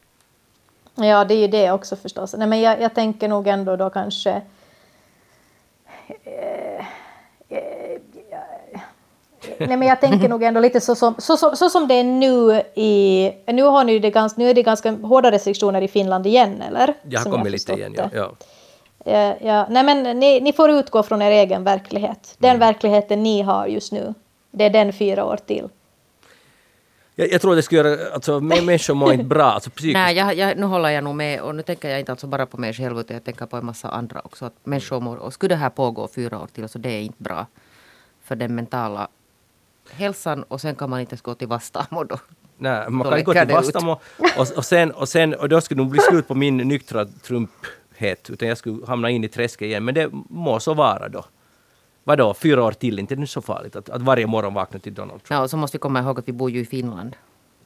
Ja, det är ju det också förstås. Nej, men jag, jag tänker nog ändå då kanske... Eh, eh, Nej, men jag tänker nog ändå lite så som, så, som- så som det är nu i... Nu, har ni det ganska, nu är det ganska hårda restriktioner i Finland igen, eller?
Jag har kommit lite igen, ja. ja.
Ja, ja. Nej, men ni, ni får utgå från er egen verklighet. Den verkligheten ni har just nu. Det är den fyra år till.
Jag, jag tror det skulle göra, alltså mä- *laughs* människor mår inte bra, alltså psykiskt.
Nej, jag, jag, nu håller jag nog med och nu tänker jag inte alltså bara på mig själv utan jag tänker på en massa andra också. Att människor mår, och skulle det här pågå fyra år till så det är inte bra för den mentala hälsan och sen kan man inte ens gå till Vastamo då.
Nej, man
Då
kan inte gå till. Vastamo och, och, sen, och, sen, och då skulle nog bli slut på min nyktra trumphet, utan jag skulle hamna in i träsket igen. Men det må så vara då. Vadå, fyra år till, inte det är så farligt att, att varje morgon vakna till Donald Trump.
Ja, och så måste vi komma ihåg att vi bor ju i Finland.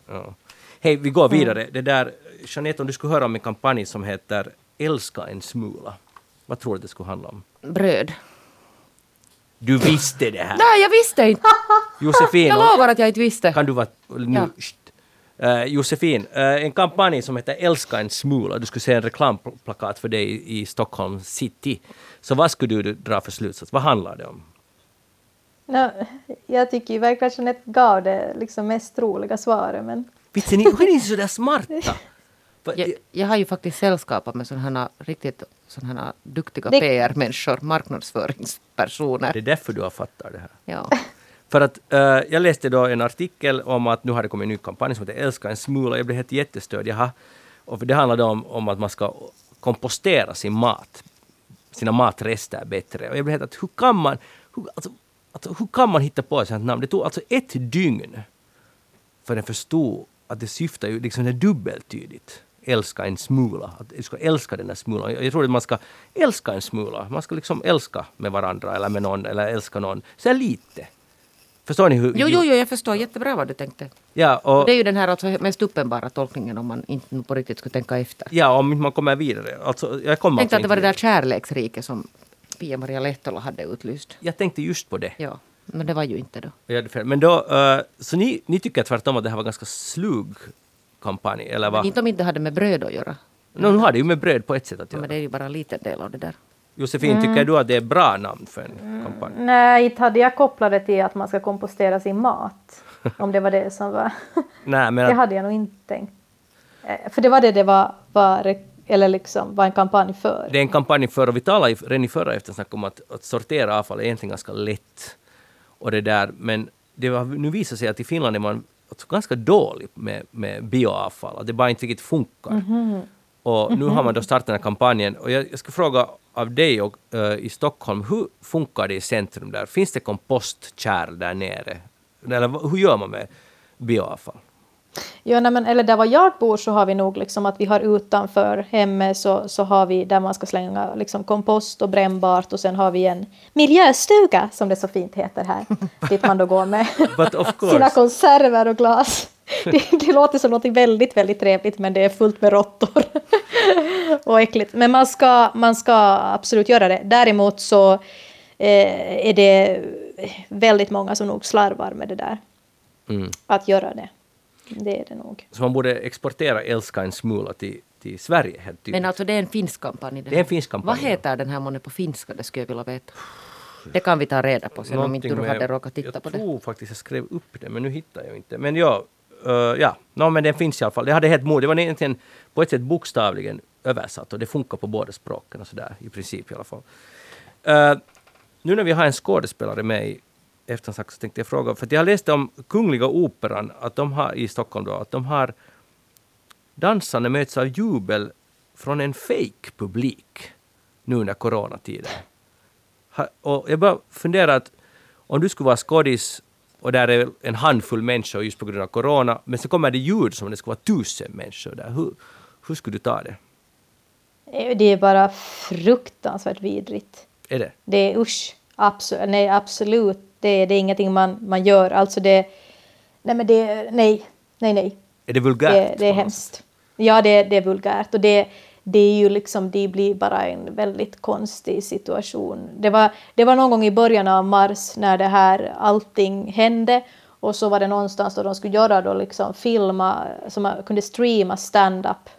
Ja. Hej, vi går vidare. Det där, Jeanette, om du skulle höra om en kampanj som heter Älska en smula. Vad tror du det skulle handla om?
Bröd.
Du visste det här!
Nej, jag visste inte!
Josefin,
Jag lovar att jag inte visste.
kan du vara... Nu,
Ja.
Eh, Josefin, eh, en kampanj som heter Älska en smula. Du skulle se en reklamplakat för dig i, i Stockholm city. Så vad skulle du dra för slutsats? Vad handlar det om?
Nå, jag tycker ju verkligen att Jeanette gav det liksom mest roliga svaret, men
Vitsen, ni, är ni sådär smarta? *laughs*
Jag, jag har ju faktiskt sällskapat med sådana här riktigt sådana här duktiga
Det-
PR-människor, marknadsföringspersoner.
Det är därför du har fattat det här.
Ja. *laughs*
För att uh, jag läste då en artikel om att nu har det kommit en ny kampanj som heter Älska en smula. Jag blev helt jättestörd. Jaha. Och det handlade om, om att man ska kompostera sin mat. Sina matrester bättre. Och jag blev helt att hur kan man, hur, alltså, alltså, hur kan man hitta på ett sånt namn? Det tog alltså ett dygn för den förstod att det syftar ju liksom det är dubbeltydigt. Älska en smula. Att du ska älska den där smulan. Jag jag tror att man ska älska en smula. Man ska liksom älska med varandra eller med någon eller älska någon. Så lite. Förstår ni hur...
Jo, jo, jo, jag förstår jättebra vad du tänkte.
Ja, och,
Det är ju den här alltså mest uppenbara tolkningen om man inte på riktigt skulle tänka efter.
ja, om man kommer vidare. Alltså, jag kommer
Jag
alltså
tänkte att det var det där kärleksriket som Pia-Maria Lehtola hade utlyst.
Jag tänkte just på det.
Ja, men det var ju inte då.
Men då, eh, så ni, ni tycker tvärtom att det här var ganska slug kampanj, eller vad?
Inte om inte hade med bröd att göra.
No, nu har det ju med bröd på ett sätt att
Ja,
göra.
men det är ju bara en liten del av det där.
Josefin, tycker du att det är bra namn för en kampanj?
nej, inte hade jag kopplat det till att man ska kompostera sin mat. *laughs* Om det var det som var...
Nej, men
Det
att,
hade jag nog inte tänkt. Eh, För det var det det var, var, eller liksom var en kampanj för.
det är en kampanj för, och vi talade i- redan i förra eftersnack om att, att sortera avfall är egentligen ganska lätt. Och det där, men det har nu visat sig att i Finland är man alltså ganska dålig med, med bioavfall, att det bara inte riktigt funkar. Och nu har man då startat den här kampanjen. Och jag, jag ska fråga av dig och, eh, i Stockholm, hur funkar det i centrum där? Finns det kompostkärl där nere? Eller hur gör man med bioavfall?
Ja, nej, men, eller där var jag bor så har vi nog liksom att vi har utanför hemmet så, så har vi där man ska slänga liksom kompost och brännbart och sen har vi en miljöstuga som det så fint heter här. *laughs* dit man då går med *laughs* sina konserver och glas. *laughs* Det, det låter som något väldigt, väldigt trevligt men det är fullt med råttor. Och äckligt. Men man ska, man ska absolut göra det. Däremot så eh, är det väldigt många som nog slarvar med det där.
Mm.
Att göra det. Det är det nog.
Så man borde exportera Älska en smula till, till Sverige helt tydligt.
Men alltså det är en finsk kampanj.
Det är en finsk kampanj,
Vad heter den här månne på finska? Det skulle jag vilja veta. Det kan vi ta reda på sen om inte du
Någonting
hade
med-
råkat titta
jag
på det.
tror faktiskt jag skrev upp det, men nu hittar jag inte. Men ja, uh, ja. No, men den finns i alla fall. Det hade helt mod. Det var egentligen på ett sätt bokstavligen översatt och det funkar på båda språken och sådär i princip i alla fall. Uh, nu när vi har en skådespelare med i eftersnack så tänkte jag fråga, för att jag läste om Kungliga Operan att de har, i Stockholm då, att de har dansarna möts av jubel från en fake publik nu under coronatiden. Ha- Och jag bara funderar att om du skulle vara skådis och där är en handfull människor just på grund av corona, men så kommer det ljud som om det skulle vara tusen människor där. Hur, hur skulle du ta det?
Eh, Det är bara fruktansvärt vidrigt.
Är det?
Det är usch. Absolut. Nej, absolut. Det, är- det är ingenting man, man gör. Alltså det... Nej, men det... Nej. Nej, nej.
Är det vulgärt?
Det, det är hemskt. Ja, det, det är vulgärt. Och det, det är ju liksom, det blir bara en väldigt konstig situation. Det var, det var någon gång i början av mars när det här allting hände. Och så var det någonstans då de skulle göra då liksom filma, så man kunde streama stand-up.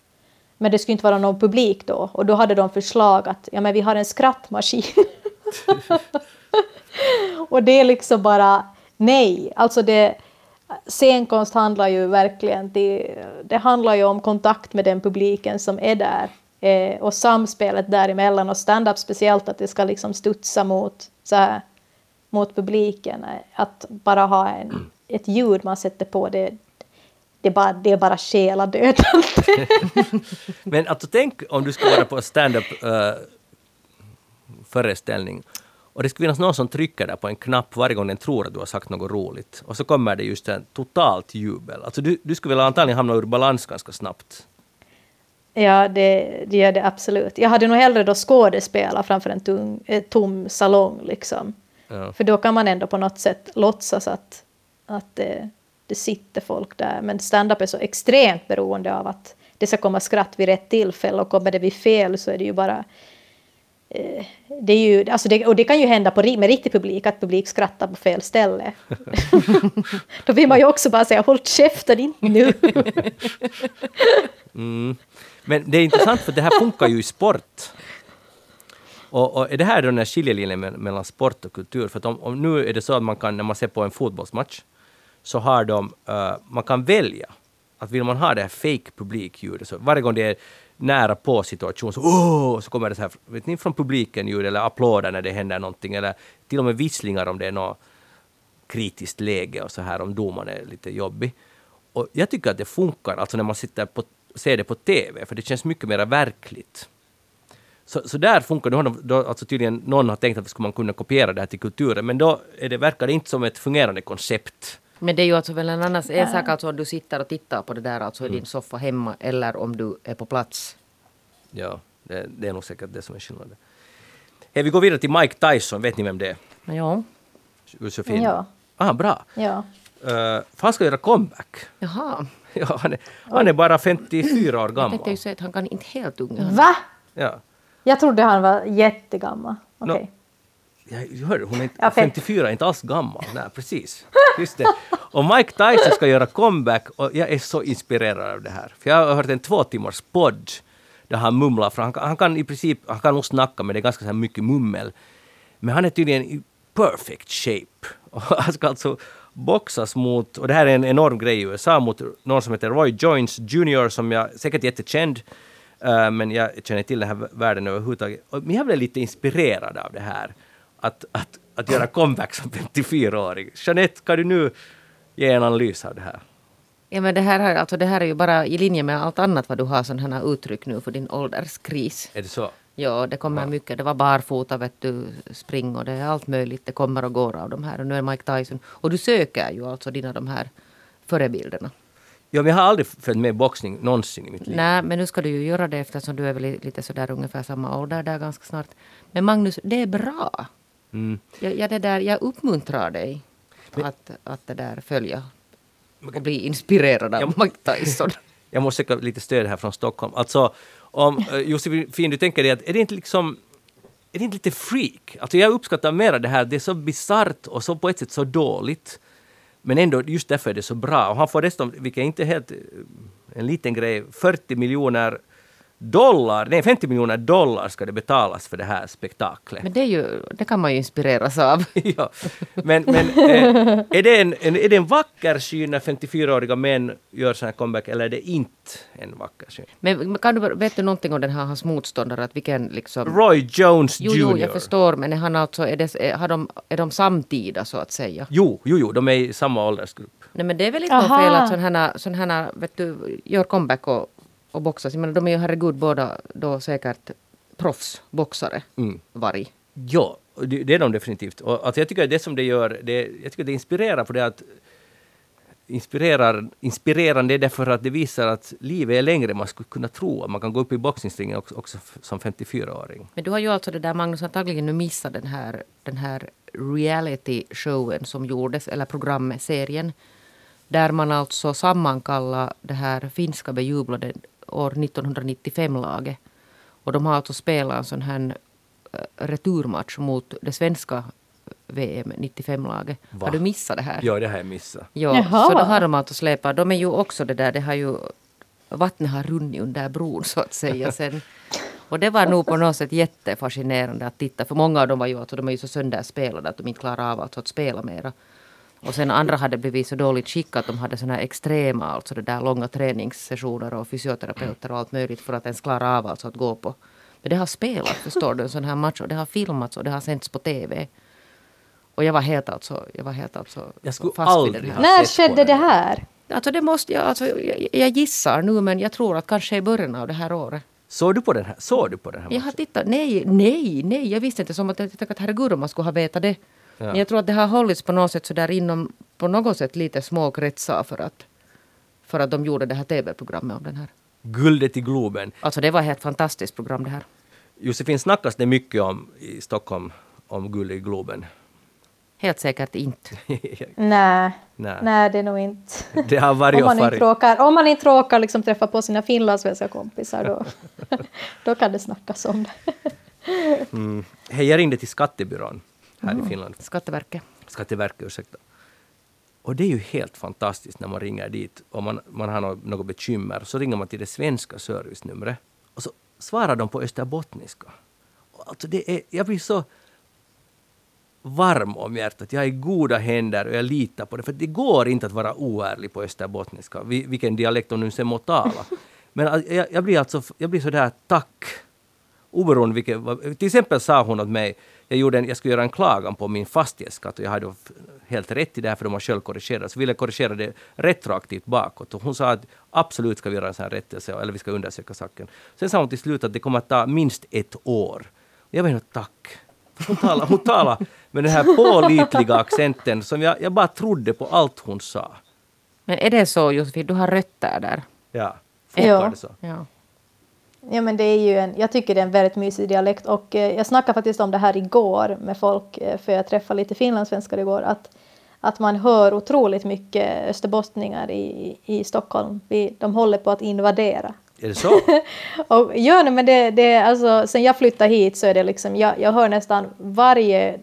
Men det skulle inte vara någon publik då. Och då hade de förslag att ja, men vi har en skrattmaskin. *laughs* och det är liksom bara nej. Alltså det, scenkonst handlar ju verkligen det, det handlar ju om kontakt med den publiken som är där. Eh, och samspelet däremellan och stand-up speciellt att det ska liksom studsa mot, så här, mot publiken. Att bara ha en, ett ljud man sätter på det, det är bara, det är bara själadödande. *laughs*
Men alltså tänk om du skulle vara på en stand-up eh, föreställning och det skulle finnas någon som trycker där på en knapp varje gång den tror att du har sagt något roligt. Och så kommer det just en totalt jubel. Alltså du, du skulle väl antagligen hamna ur balans ganska snabbt.
Ja, det, det gör det absolut. Jag hade nog hellre då skådespela framför en tung, eh, tom salong. Liksom.
Ja.
För då kan man ändå på något sätt låtsas att, att det, det sitter folk där. Men stand-up är så extremt beroende av att det ska komma skratt vid rätt tillfälle och kommer det vid fel så är det ju bara eh, det är ju, alltså det, och det kan ju hända på, med riktig publik, att publik skrattar på fel ställe. *laughs* Då vill man ju också bara säga håll käften inte nu. *laughs*
Men det är intressant för det här funkar ju i sport. Och, och är det här då den här skiljelinjen me- mellan sport och kultur? För om, om nu är det så att man kan, när man ser på en fotbollsmatch, så har de, uh, man kan välja att vill man ha det här fake publikljudet, så varje gång det är nära på situation så, oh, så kommer det så här vet ni, från publiken ljud eller applåder när det händer någonting eller till och med visslingar om det är något kritiskt läge och så här om domaren är lite jobbig. Och jag tycker att det funkar, alltså när man sitter på, ser det på TV, för det känns mycket mer verkligt. Så, så där funkar det. Då, har då, alltså tydligen någon har tänkt att skulle man kunna kopiera det här till kulturen, men då är det, verkar det inte som ett fungerande koncept.
Men det är ju alltså väl en annan en sak alltså om du sitter och tittar på det där alltså i din soffa hemma eller om du är på plats.
Ja, det, det är nog säkert det som är skillnaden. Hey, vi går vidare till Mike Tyson, vet ni vem det är?
Ja.
Josefin?
Ja.
Ah, bra.
Ja.
Uh, för han ska göra comeback.
Jaha. *laughs*
Ja, han, är, han är bara 54 år
Jag
gammal.
tänkte ju säga att han kan inte helt unga.
Va?
Ja.
Jag trodde han var jättegammal. Okej.
Ja, hör, hon är
Ja, fem-
54 är inte alls gammal. Nej, precis. Just det. Och Mike Tyson ska göra comeback och jag är så inspirerad av det här. För jag har hört en två timmars podd där han mumlar. För han, han kan i princip, han kan nog snacka men det är ganska så mycket mummel. Men han är tydligen i perfect shape. *laughs* Och han ska alltså boxas mot, och det här är en enorm grej i USA, mot någon som heter Roy Jones Jr. som jag säkert jättekänd Uh, men jag känner till den här världen överhuvudtaget. Men jag blev lite inspirerad av det här. Att, att, att göra comeback som 54-åring. Jeanette, kan du nu ge en analys av det här?
Ja, men det, här, är- alltså, det här är ju bara i linje med allt annat vad du har sådana här uttryck nu för din ålderskris.
Är det så?
Ja, det kommer mycket. Det var barfota, vet du, spring och det är allt möjligt. Det kommer och går av de här. Och nu är Mike Tyson. Och du söker ju alltså dina de här förebilderna.
Ja, men jag har aldrig följt med boxning någonsin i mitt liv.
Nej, men nu ska du ju göra det eftersom du är väl lite sådär ungefär samma ålder där ganska snart. Men Magnus, det är bra.
Mm.
Jag, jag, det där, jag uppmuntrar dig att, att det där följa och bli inspirerad av Mike Tyson. *laughs*
Jag måste söka lite stöd här från Stockholm. Alltså, om uh, Josefin, du tänker dig att är det inte liksom är det inte lite freak? Alltså jag uppskattar mera det här, det är så bisarrt och så på ett sätt så dåligt. Men ändå, just därför är det så bra. Och han får dessutom, vilket är inte helt eh, en liten grej, 40 miljoner dollar, nej 50 miljoner dollar ska det betalas för det här spektaklet.
Men det, är ju, det kan man ju inspireras av. *laughs*
ja. Men, men eh, är, det en, en, är det en vacker syn när 54-åriga män gör sån här comeback eller är det inte en vacker syn?
Men kan du, vet du någonting om den här hans motståndare? Att vilken liksom...
Roy Jones
Jo,
Jr.
jo, jag förstår, men är, han alltså, är, det, är, har de, är de samtida så att säga?
Jo, jo, jo, de är i samma åldersgrupp.
Nej, men det är väl inte fel att sådana här, sån här vet du, gör comeback och, och boxas. Jag menar, de är ju herregud båda då säkert proffsboxare,
Mm.
varg.
Ja, det, är de definitivt. Och alltså jag tycker det som det gör, det, jag tycker det inspirerar för det att inspirerar, inspirerande är därför att det visar att livet är längre än man skulle kunna tro. Man kan gå upp i boxningsringen också, också som 54-åring.
Men du har ju alltså det där Magnus antagligen nu missat den här, den här reality-showen som gjordes, eller programserien. Där man alltså sammankallar det här finska bejublade år 1995-laget. Och de har alltså spelat en sån här eh, returmatch mot det svenska VM 95-laget.
Va?
Har du missat det här?
Ja, det har jag missat.
Ja,
Jaha.
så då har de alltså släpat. De är ju också det där, det har ju vattnet har runnit under bron så att säga *laughs* sen. Och det var nog på något sätt jättefascinerande att titta. För många av dem var ju, alltså, de är ju så sönderspelade att de inte klarar av alltså, att spela mera. Och sen andra hade blivit så dåligt skick att de hade såna här extrema, alltså det där långa träningssessioner och fysioterapeuter och allt möjligt för att ens klara av alltså att gå på. Men det har spelat, förstår du, en sån här match och det har filmats och det har sänts på TV. Och jag var helt alltså, jag var helt alltså
Jag skulle
fast vid
aldrig
den här.
ha
När skedde det här?
Alltså det måste jag, alltså, jag, jag gissar nu men jag tror att kanske i början av det här året.
Såg du på den här? Såg du på den här
Jag har
matchen?
tittat, nej, nej, nej, jag visste inte som att jag tänkte att herregud om man skulle ha vetat det.
Ja.
Men jag tror att det har hållits på något sätt så där inom, på något sätt lite små kretsar för att, för att de gjorde det här tv-programmet om den här.
Guldet i Globen.
Alltså det var ett helt fantastiskt program det här.
Josefin, snackas det mycket om i Stockholm om guld i Globen?
Helt säkert inte. *laughs*
Nej,
Nej.
nej det är nog inte.
Det har varit
Om man inte råkar, om man inte råkar liksom träffa på sina finlandssvenska kompisar då, *laughs* *laughs* då kan det snackas om det.
Hej, jag ringde till skattebyrån här
Mm.
i Finland.
Skatteverket.
Skatteverket, ursäkta. Och det är ju helt fantastiskt när man ringer dit och man, man har något, något bekymmer. Så ringer man till det svenska servicenumret och så svarar de på österbottniska. Alltså det är, jag blir så varm om hjärtat. Jag är i goda händer och jag litar på det. För det går inte att vara oärlig på österbottniska, vi- vilken dialekt de nu sen må tala. *laughs* Men jag, jag blir alltså jag blir sådär tack. Oberoende vilket, till exempel sa hon åt mig, jag, gjorde en, jag skulle göra en klagan på min fastighetsskatt och jag hade helt rätt i det här för de har själv korrigerat. Så ville jag korrigera det retroaktivt bakåt och hon sa att absolut ska vi göra en sån här rättelse eller vi ska undersöka saken. Sen sa hon till slut att det kommer att ta minst ett år. Jag var helt tack. Hon talade, hon talade med den här pålitliga accenten som jag, jag bara trodde på allt hon sa.
Men är det så Josefin, du har rötter där?
Ja,
Ja.
funkar det så?
Ja.
Ja, men det är ju en, jag tycker det är en väldigt mysig dialekt och eh, jag snackade faktiskt om det här igår med folk, eh, för jag träffade lite finlandssvenskar igår, att, att man hör otroligt mycket österbottningar i, i Stockholm. Vi, de håller på att invadera.
Är det så? *laughs*
Och, ja, men det, det, alltså, sen jag flyttade hit så är det liksom, jag, jag hör nästan varje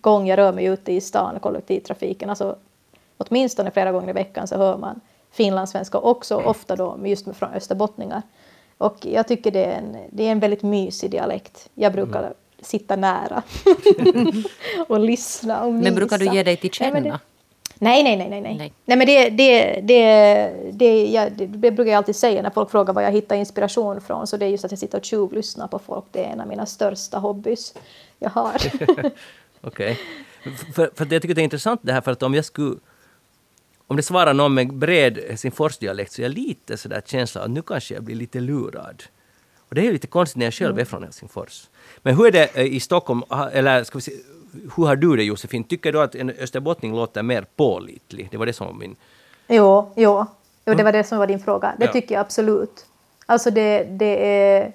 gång jag rör mig ute i stan, kollektivtrafiken, alltså åtminstone flera gånger i veckan så hör man finlandssvenska också, ofta då just från österbottningar. Och jag tycker det är en, det är en väldigt mysig dialekt. Jag brukar sitta nära *laughs* och lyssna och
Men brukar du
mysa.
ge dig till
Nej,
känna?
det- Nej, nej, nej, nej, nej.
Nej.
Nej, men det, det, det, det, jag, det, det brukar jag alltid säga när folk frågar var jag hittar inspiration från. Så det är just att jag sitter och tjuvlyssnar på folk. Det är en av mina största hobbys jag har. *laughs*
Okej. För, för jag tycker det är intressant det här för att om jag skulle om det svarar någon med bred Helsingforsdialekt så är jag lite sådär känsla att nu kanske jag blir lite lurad. Och det är lite konstigt när jag själv är från Helsingfors. Men hur är det eh, i Stockholm, eller ska vi se, hur har du det Josefin? Tycker du att en österbottning låter mer pålitlig? Det var det som var min...
jo, jo, jo, det var det som var din fråga. Det
Ja.
tycker jag absolut. Alltså det, det är...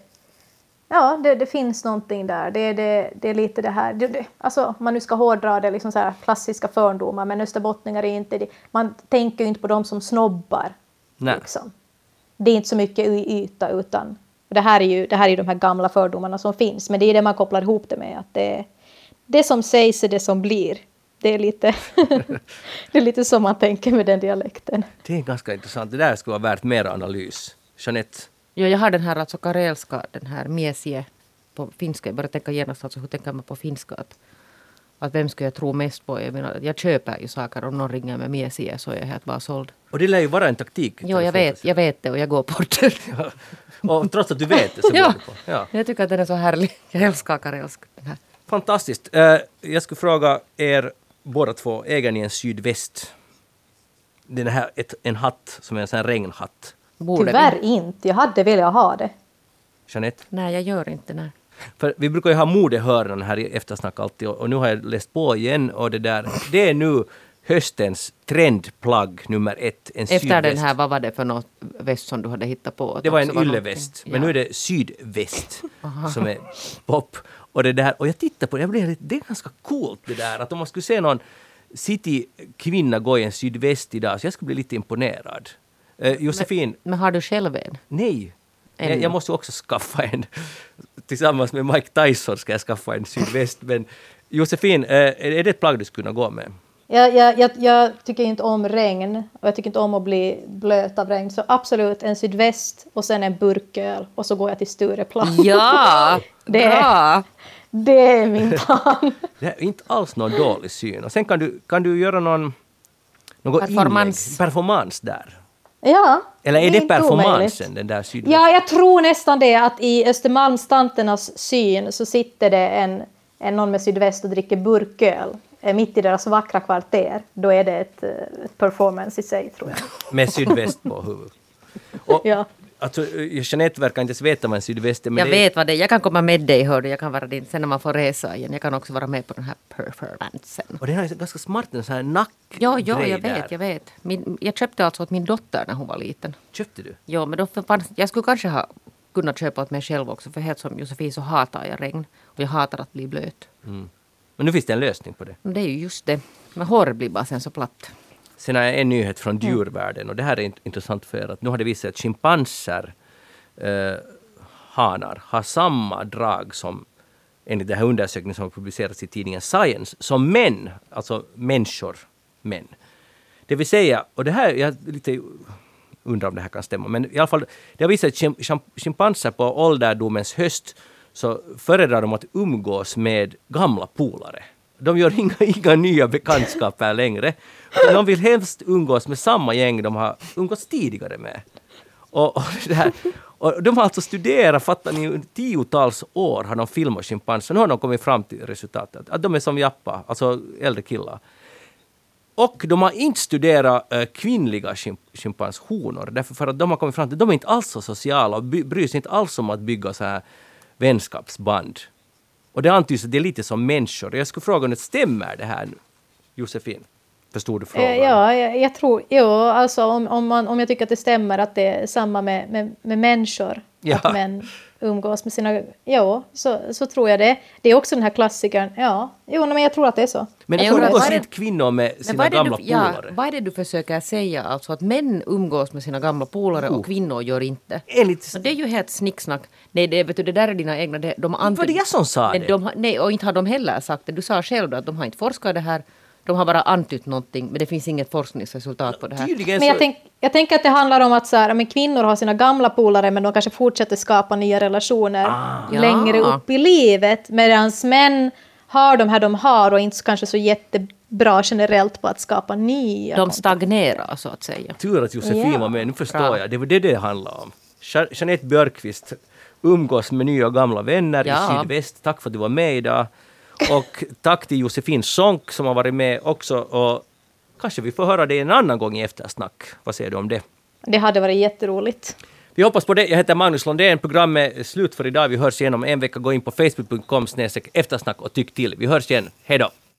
Ja, det, det finns någonting där. Det, det, det är lite det här... Det, det, alltså, om man nu ska hårdra det, liksom så här klassiska fördomar, men österbottningar är inte... Det, man tänker ju inte på dem som snobbar.
Nej.
Liksom. Det är inte så mycket i yta, utan... Det här är ju det här är de här gamla fördomarna som finns, men det är det man kopplar ihop det med. Att det, det som sägs är det som blir. Det är lite, *laughs* det är lite så man tänker med den dialekten.
Det är ganska intressant. Det där skulle vara värt mer analys. Jeanette?
Ja, jag har den här alltså karelska, den här miesie på finska. Jag börjar tänka genast, alltså, hur tänker man på finska? Att, att vem ska jag tro mest på? Jag, menar, jag köper ju saker, om någon ringer med miesie så är jag helt bara såld.
Och det lär ju vara en taktik.
Jo, jag vet, jag vet det och jag går på det. *laughs*
Ja. Och trots att du vet det så *laughs*
Ja.
går du på. Ja.
Jag tycker att den är så härlig. Jag älskar karelsk.
Fantastiskt. Eh, jag skulle fråga er båda två, äger ni en sydväst? Den här, ett, en hatt som är en sån här regnhatt.
Borde
Tyvärr
vi?
inte. Jag hade velat ha det.
Jeanette?
Nej, jag gör inte det.
För vi brukar ju ha modehörnan här i eftersnack alltid och, och nu har jag läst på igen och det där, det är nu höstens trendplagg nummer ett. En
Efter
sydväst.
den här, vad var det för något väst som du hade hittat på?
Det var en ylleväst, men
Ja.
nu är det sydväst som är pop. Och, det där, och jag tittar på det, jag blev lite, det är ganska coolt det där att om man skulle se någon citykvinna gå i en sydväst idag så jag skulle bli lite imponerad. Uh, Josefin,
Men har du själv en?
nej.
En.
Jag, jag måste också skaffa en. Tillsammans med Mike Tyson ska jag skaffa en sydväst. Men Josefin, eh, är det ett plagg du skulle kunna gå med?
Jag, jag, jag, jag tycker inte om regn och jag tycker inte om att bli blöt av regn. Så absolut en sydväst och sen en burköl och så går jag till Stureplan.
Ja! *laughs*
Det-
Bra!
Det är min plan. *laughs*
Det är inte alls någon dålig syn. Och sen kan du, kan du göra någon... Något
Performance.
Inlägg, performance där.
Ja.
Eller är det,
omöjligt.
performansen, den där sydvästen?
Ja, jag tror nästan det att i Östermalmstanternas syn så sitter det en, en någon med sydväst och dricker burköl eh, mitt i deras vackra kvarter. Då är det ett, eh, ett performance i sig, tror jag.
Med sydväst på huvudet. Och, *laughs*
Ja.
Alltså, eh, Jeanette verkar inte ens veta vad en sydväst är. Men
Jag
det är,
vet vad det är. Jag kan komma med dig, hör du. Jag kan vara din. Sen när man får resa igen. Jag kan också vara med på den här performancen.
Och den ju ganska smart en sån här nack
Ja, ja, jag vet,
där.
jag vet. Min, jag köpte alltså åt min dotter när hon var liten.
Köpte du?
Ja, men då fanns, jag skulle kanske ha kunnat köpa åt mig själv också. För helt som Josefin så hatar jag regn. Och jag hatar att bli blöt.
Men nu finns det en lösning på det.
Det är ju just det. Men håret blir bara sen så platt.
Sen har jag en nyhet från djurvärlden och det här är int- intressant för er att nu har det visat sig att schimpanser, eh, hanar, har samma drag som enligt den här undersökningen som har publicerats i tidningen Science, som män, alltså människor, män. Det vill säga, och det här, jag lite undrar om det här kan stämma, men i alla fall, det har visat att chim- chim- schimpanser på ålderdomens höst så föredrar de att umgås med gamla polare. De gör *laughs* inga, inga nya bekantskaper längre. De vill helst umgås med samma gäng de har umgåtts tidigare med. Och, och, det här, och de har alltså studerat, fattar ni, under tiotals år har de filmat schimpanser. Nu har de kommit fram till resultatet att de är som Jappa, alltså äldre killar. Och de har inte studerat äh, kvinnliga schimpanshonor, därför för att de har kommit fram till att de är inte alls så sociala och bryr sig inte alls om att bygga så här vänskapsband. Och det antyds att det är lite som människor. Jag skulle fråga om det stämmer det här, Josefin? Förstod du frågan?
Eh, ja, jag, jag tror, jo, alltså om, om, man, om jag tycker att det stämmer att det är samma med, med, med människor,
Ja.
att män umgås med sina, ja, så, så tror jag det. Det är också den här klassikern, ja, jo, men jag tror att det är så.
Men
Jag
umgås inte kvinnor med sina gamla
du, ja,
polare?
vad är det du försöker säga? Alltså att män umgås med sina gamla polare
Jo.
och kvinnor gör inte?
Enligt...
Det är ju helt snicksnack. Nej, det, vet du, det där är dina egna... Det, de har
Var det jag som sa det?
de, har- nej, och inte har de heller sagt det. Du sa själv då att de har inte forskat det här. De har bara antytt någonting, men det finns inget forskningsresultat på det här.
Tydligen
Men jag, tänk, jag tänker att det handlar om att så här, men kvinnor har sina gamla polare men de kanske fortsätter skapa nya relationer
Ah.
längre
Ja.
upp i livet. Medan män har de här de har och inte så- kanske så jättebra generellt på att skapa nya.
De stagnerar så att säga.
Tur att Josefin
Ja.
var med, nu förstår
Bra.
jag. Det var det det handlade om. Jeanette Björkqvist umgås med nya och gamla vänner
Ja.
i sydväst. Tack för att du var med idag. Och tack till Josefin Sonck som har varit med också. Och kanske vi får höra det en annan gång i eftersnack. Vad säger du om det?
Det hade varit jätteroligt.
Vi hoppas på det. Jag heter Magnus Lundén. Programmet är slut för idag. Vi hörs igen om en vecka. Gå in på facebook.com eftersnack och tyck till. Vi hörs igen. Hej då!